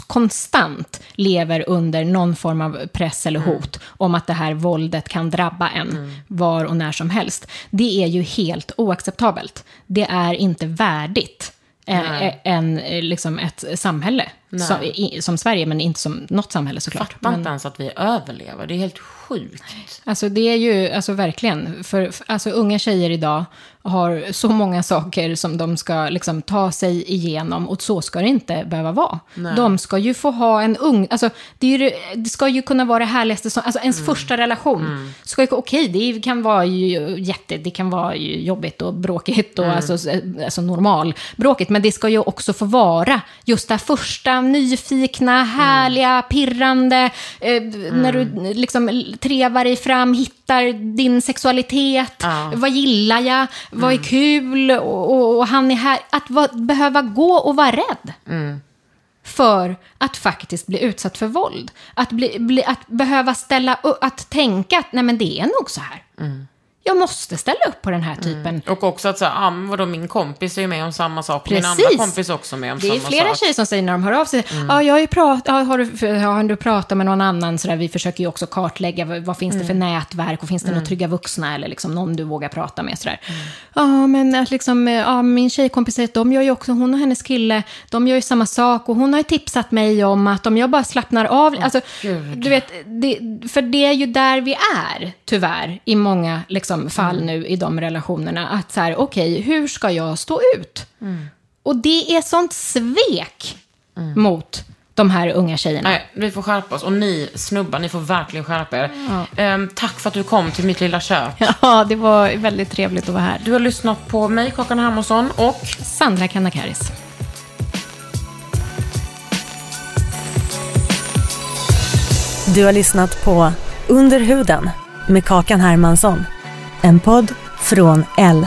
Konstant lever under någon form av press eller Mm. hot om att det här våldet kan drabba en var och när som helst. Det är ju helt oacceptabelt. Det är inte värdigt. eh, Än eh, liksom ett samhälle som, i, som Sverige, men inte som något samhälle såklart. Fattar inte ens att vi överlever. Det är helt sjukt. Alltså det är ju, alltså verkligen, för, för alltså unga tjejer idag har så många saker som de ska liksom ta sig igenom och så ska det inte behöva vara. De ska ju få ha en ung, alltså det, ju, det- ska ju kunna vara det härligaste som, alltså ens första relation. Ska ju, okej, det kan vara ju jätte, det kan vara jobbigt och bråkigt och alltså, s- alltså normal bråkigt, men det ska ju också få vara just det här första nyfikna, härliga, pirrande, eh, när du liksom trevar dig fram, hittar din sexualitet, vad gillar jag, vad är kul och, och, och han är här. Att va, behöva gå och vara rädd för att faktiskt bli utsatt för våld. Att, bli, bli, att behöva ställa upp, att tänka att nej men det är nog så här. Jag måste ställa upp på den här typen. Och också att säga, ah, men vadå, min kompis är ju med om samma sak. och Min Precis. andra kompis är också med om Det är samma flera sak. tjejer som säger när de hör av sig, ja, jag har ju pratat, ja, har, du, har du pratat med någon annan, så där, vi försöker ju också kartlägga vad, vad finns det för nätverk och finns det några trygga vuxna eller liksom någon du vågar prata med. Så där. Ja, men att liksom, ja, min tjejkompis säger att de gör ju också, hon och hennes kille, de gör ju samma sak och hon har ju tipsat mig om att om jag bara slappnar av, alltså, du vet, det, för det är ju där vi är, tyvärr, i många liksom, fall nu i de relationerna, att så här, okej, hur ska jag stå ut? Och det är sånt svek mot de här unga tjejerna. Nej, vi får skärpa oss. Och ni snubbar, ni får verkligen skärpa er. Ehm, tack för att du kom till mitt lilla kök. Ja, det var väldigt trevligt att vara här. Du har lyssnat på mig, Kakan Hermansson, och Sandra Kanakaris. Du har lyssnat på Under huden med Kakan Hermansson. En podd från L.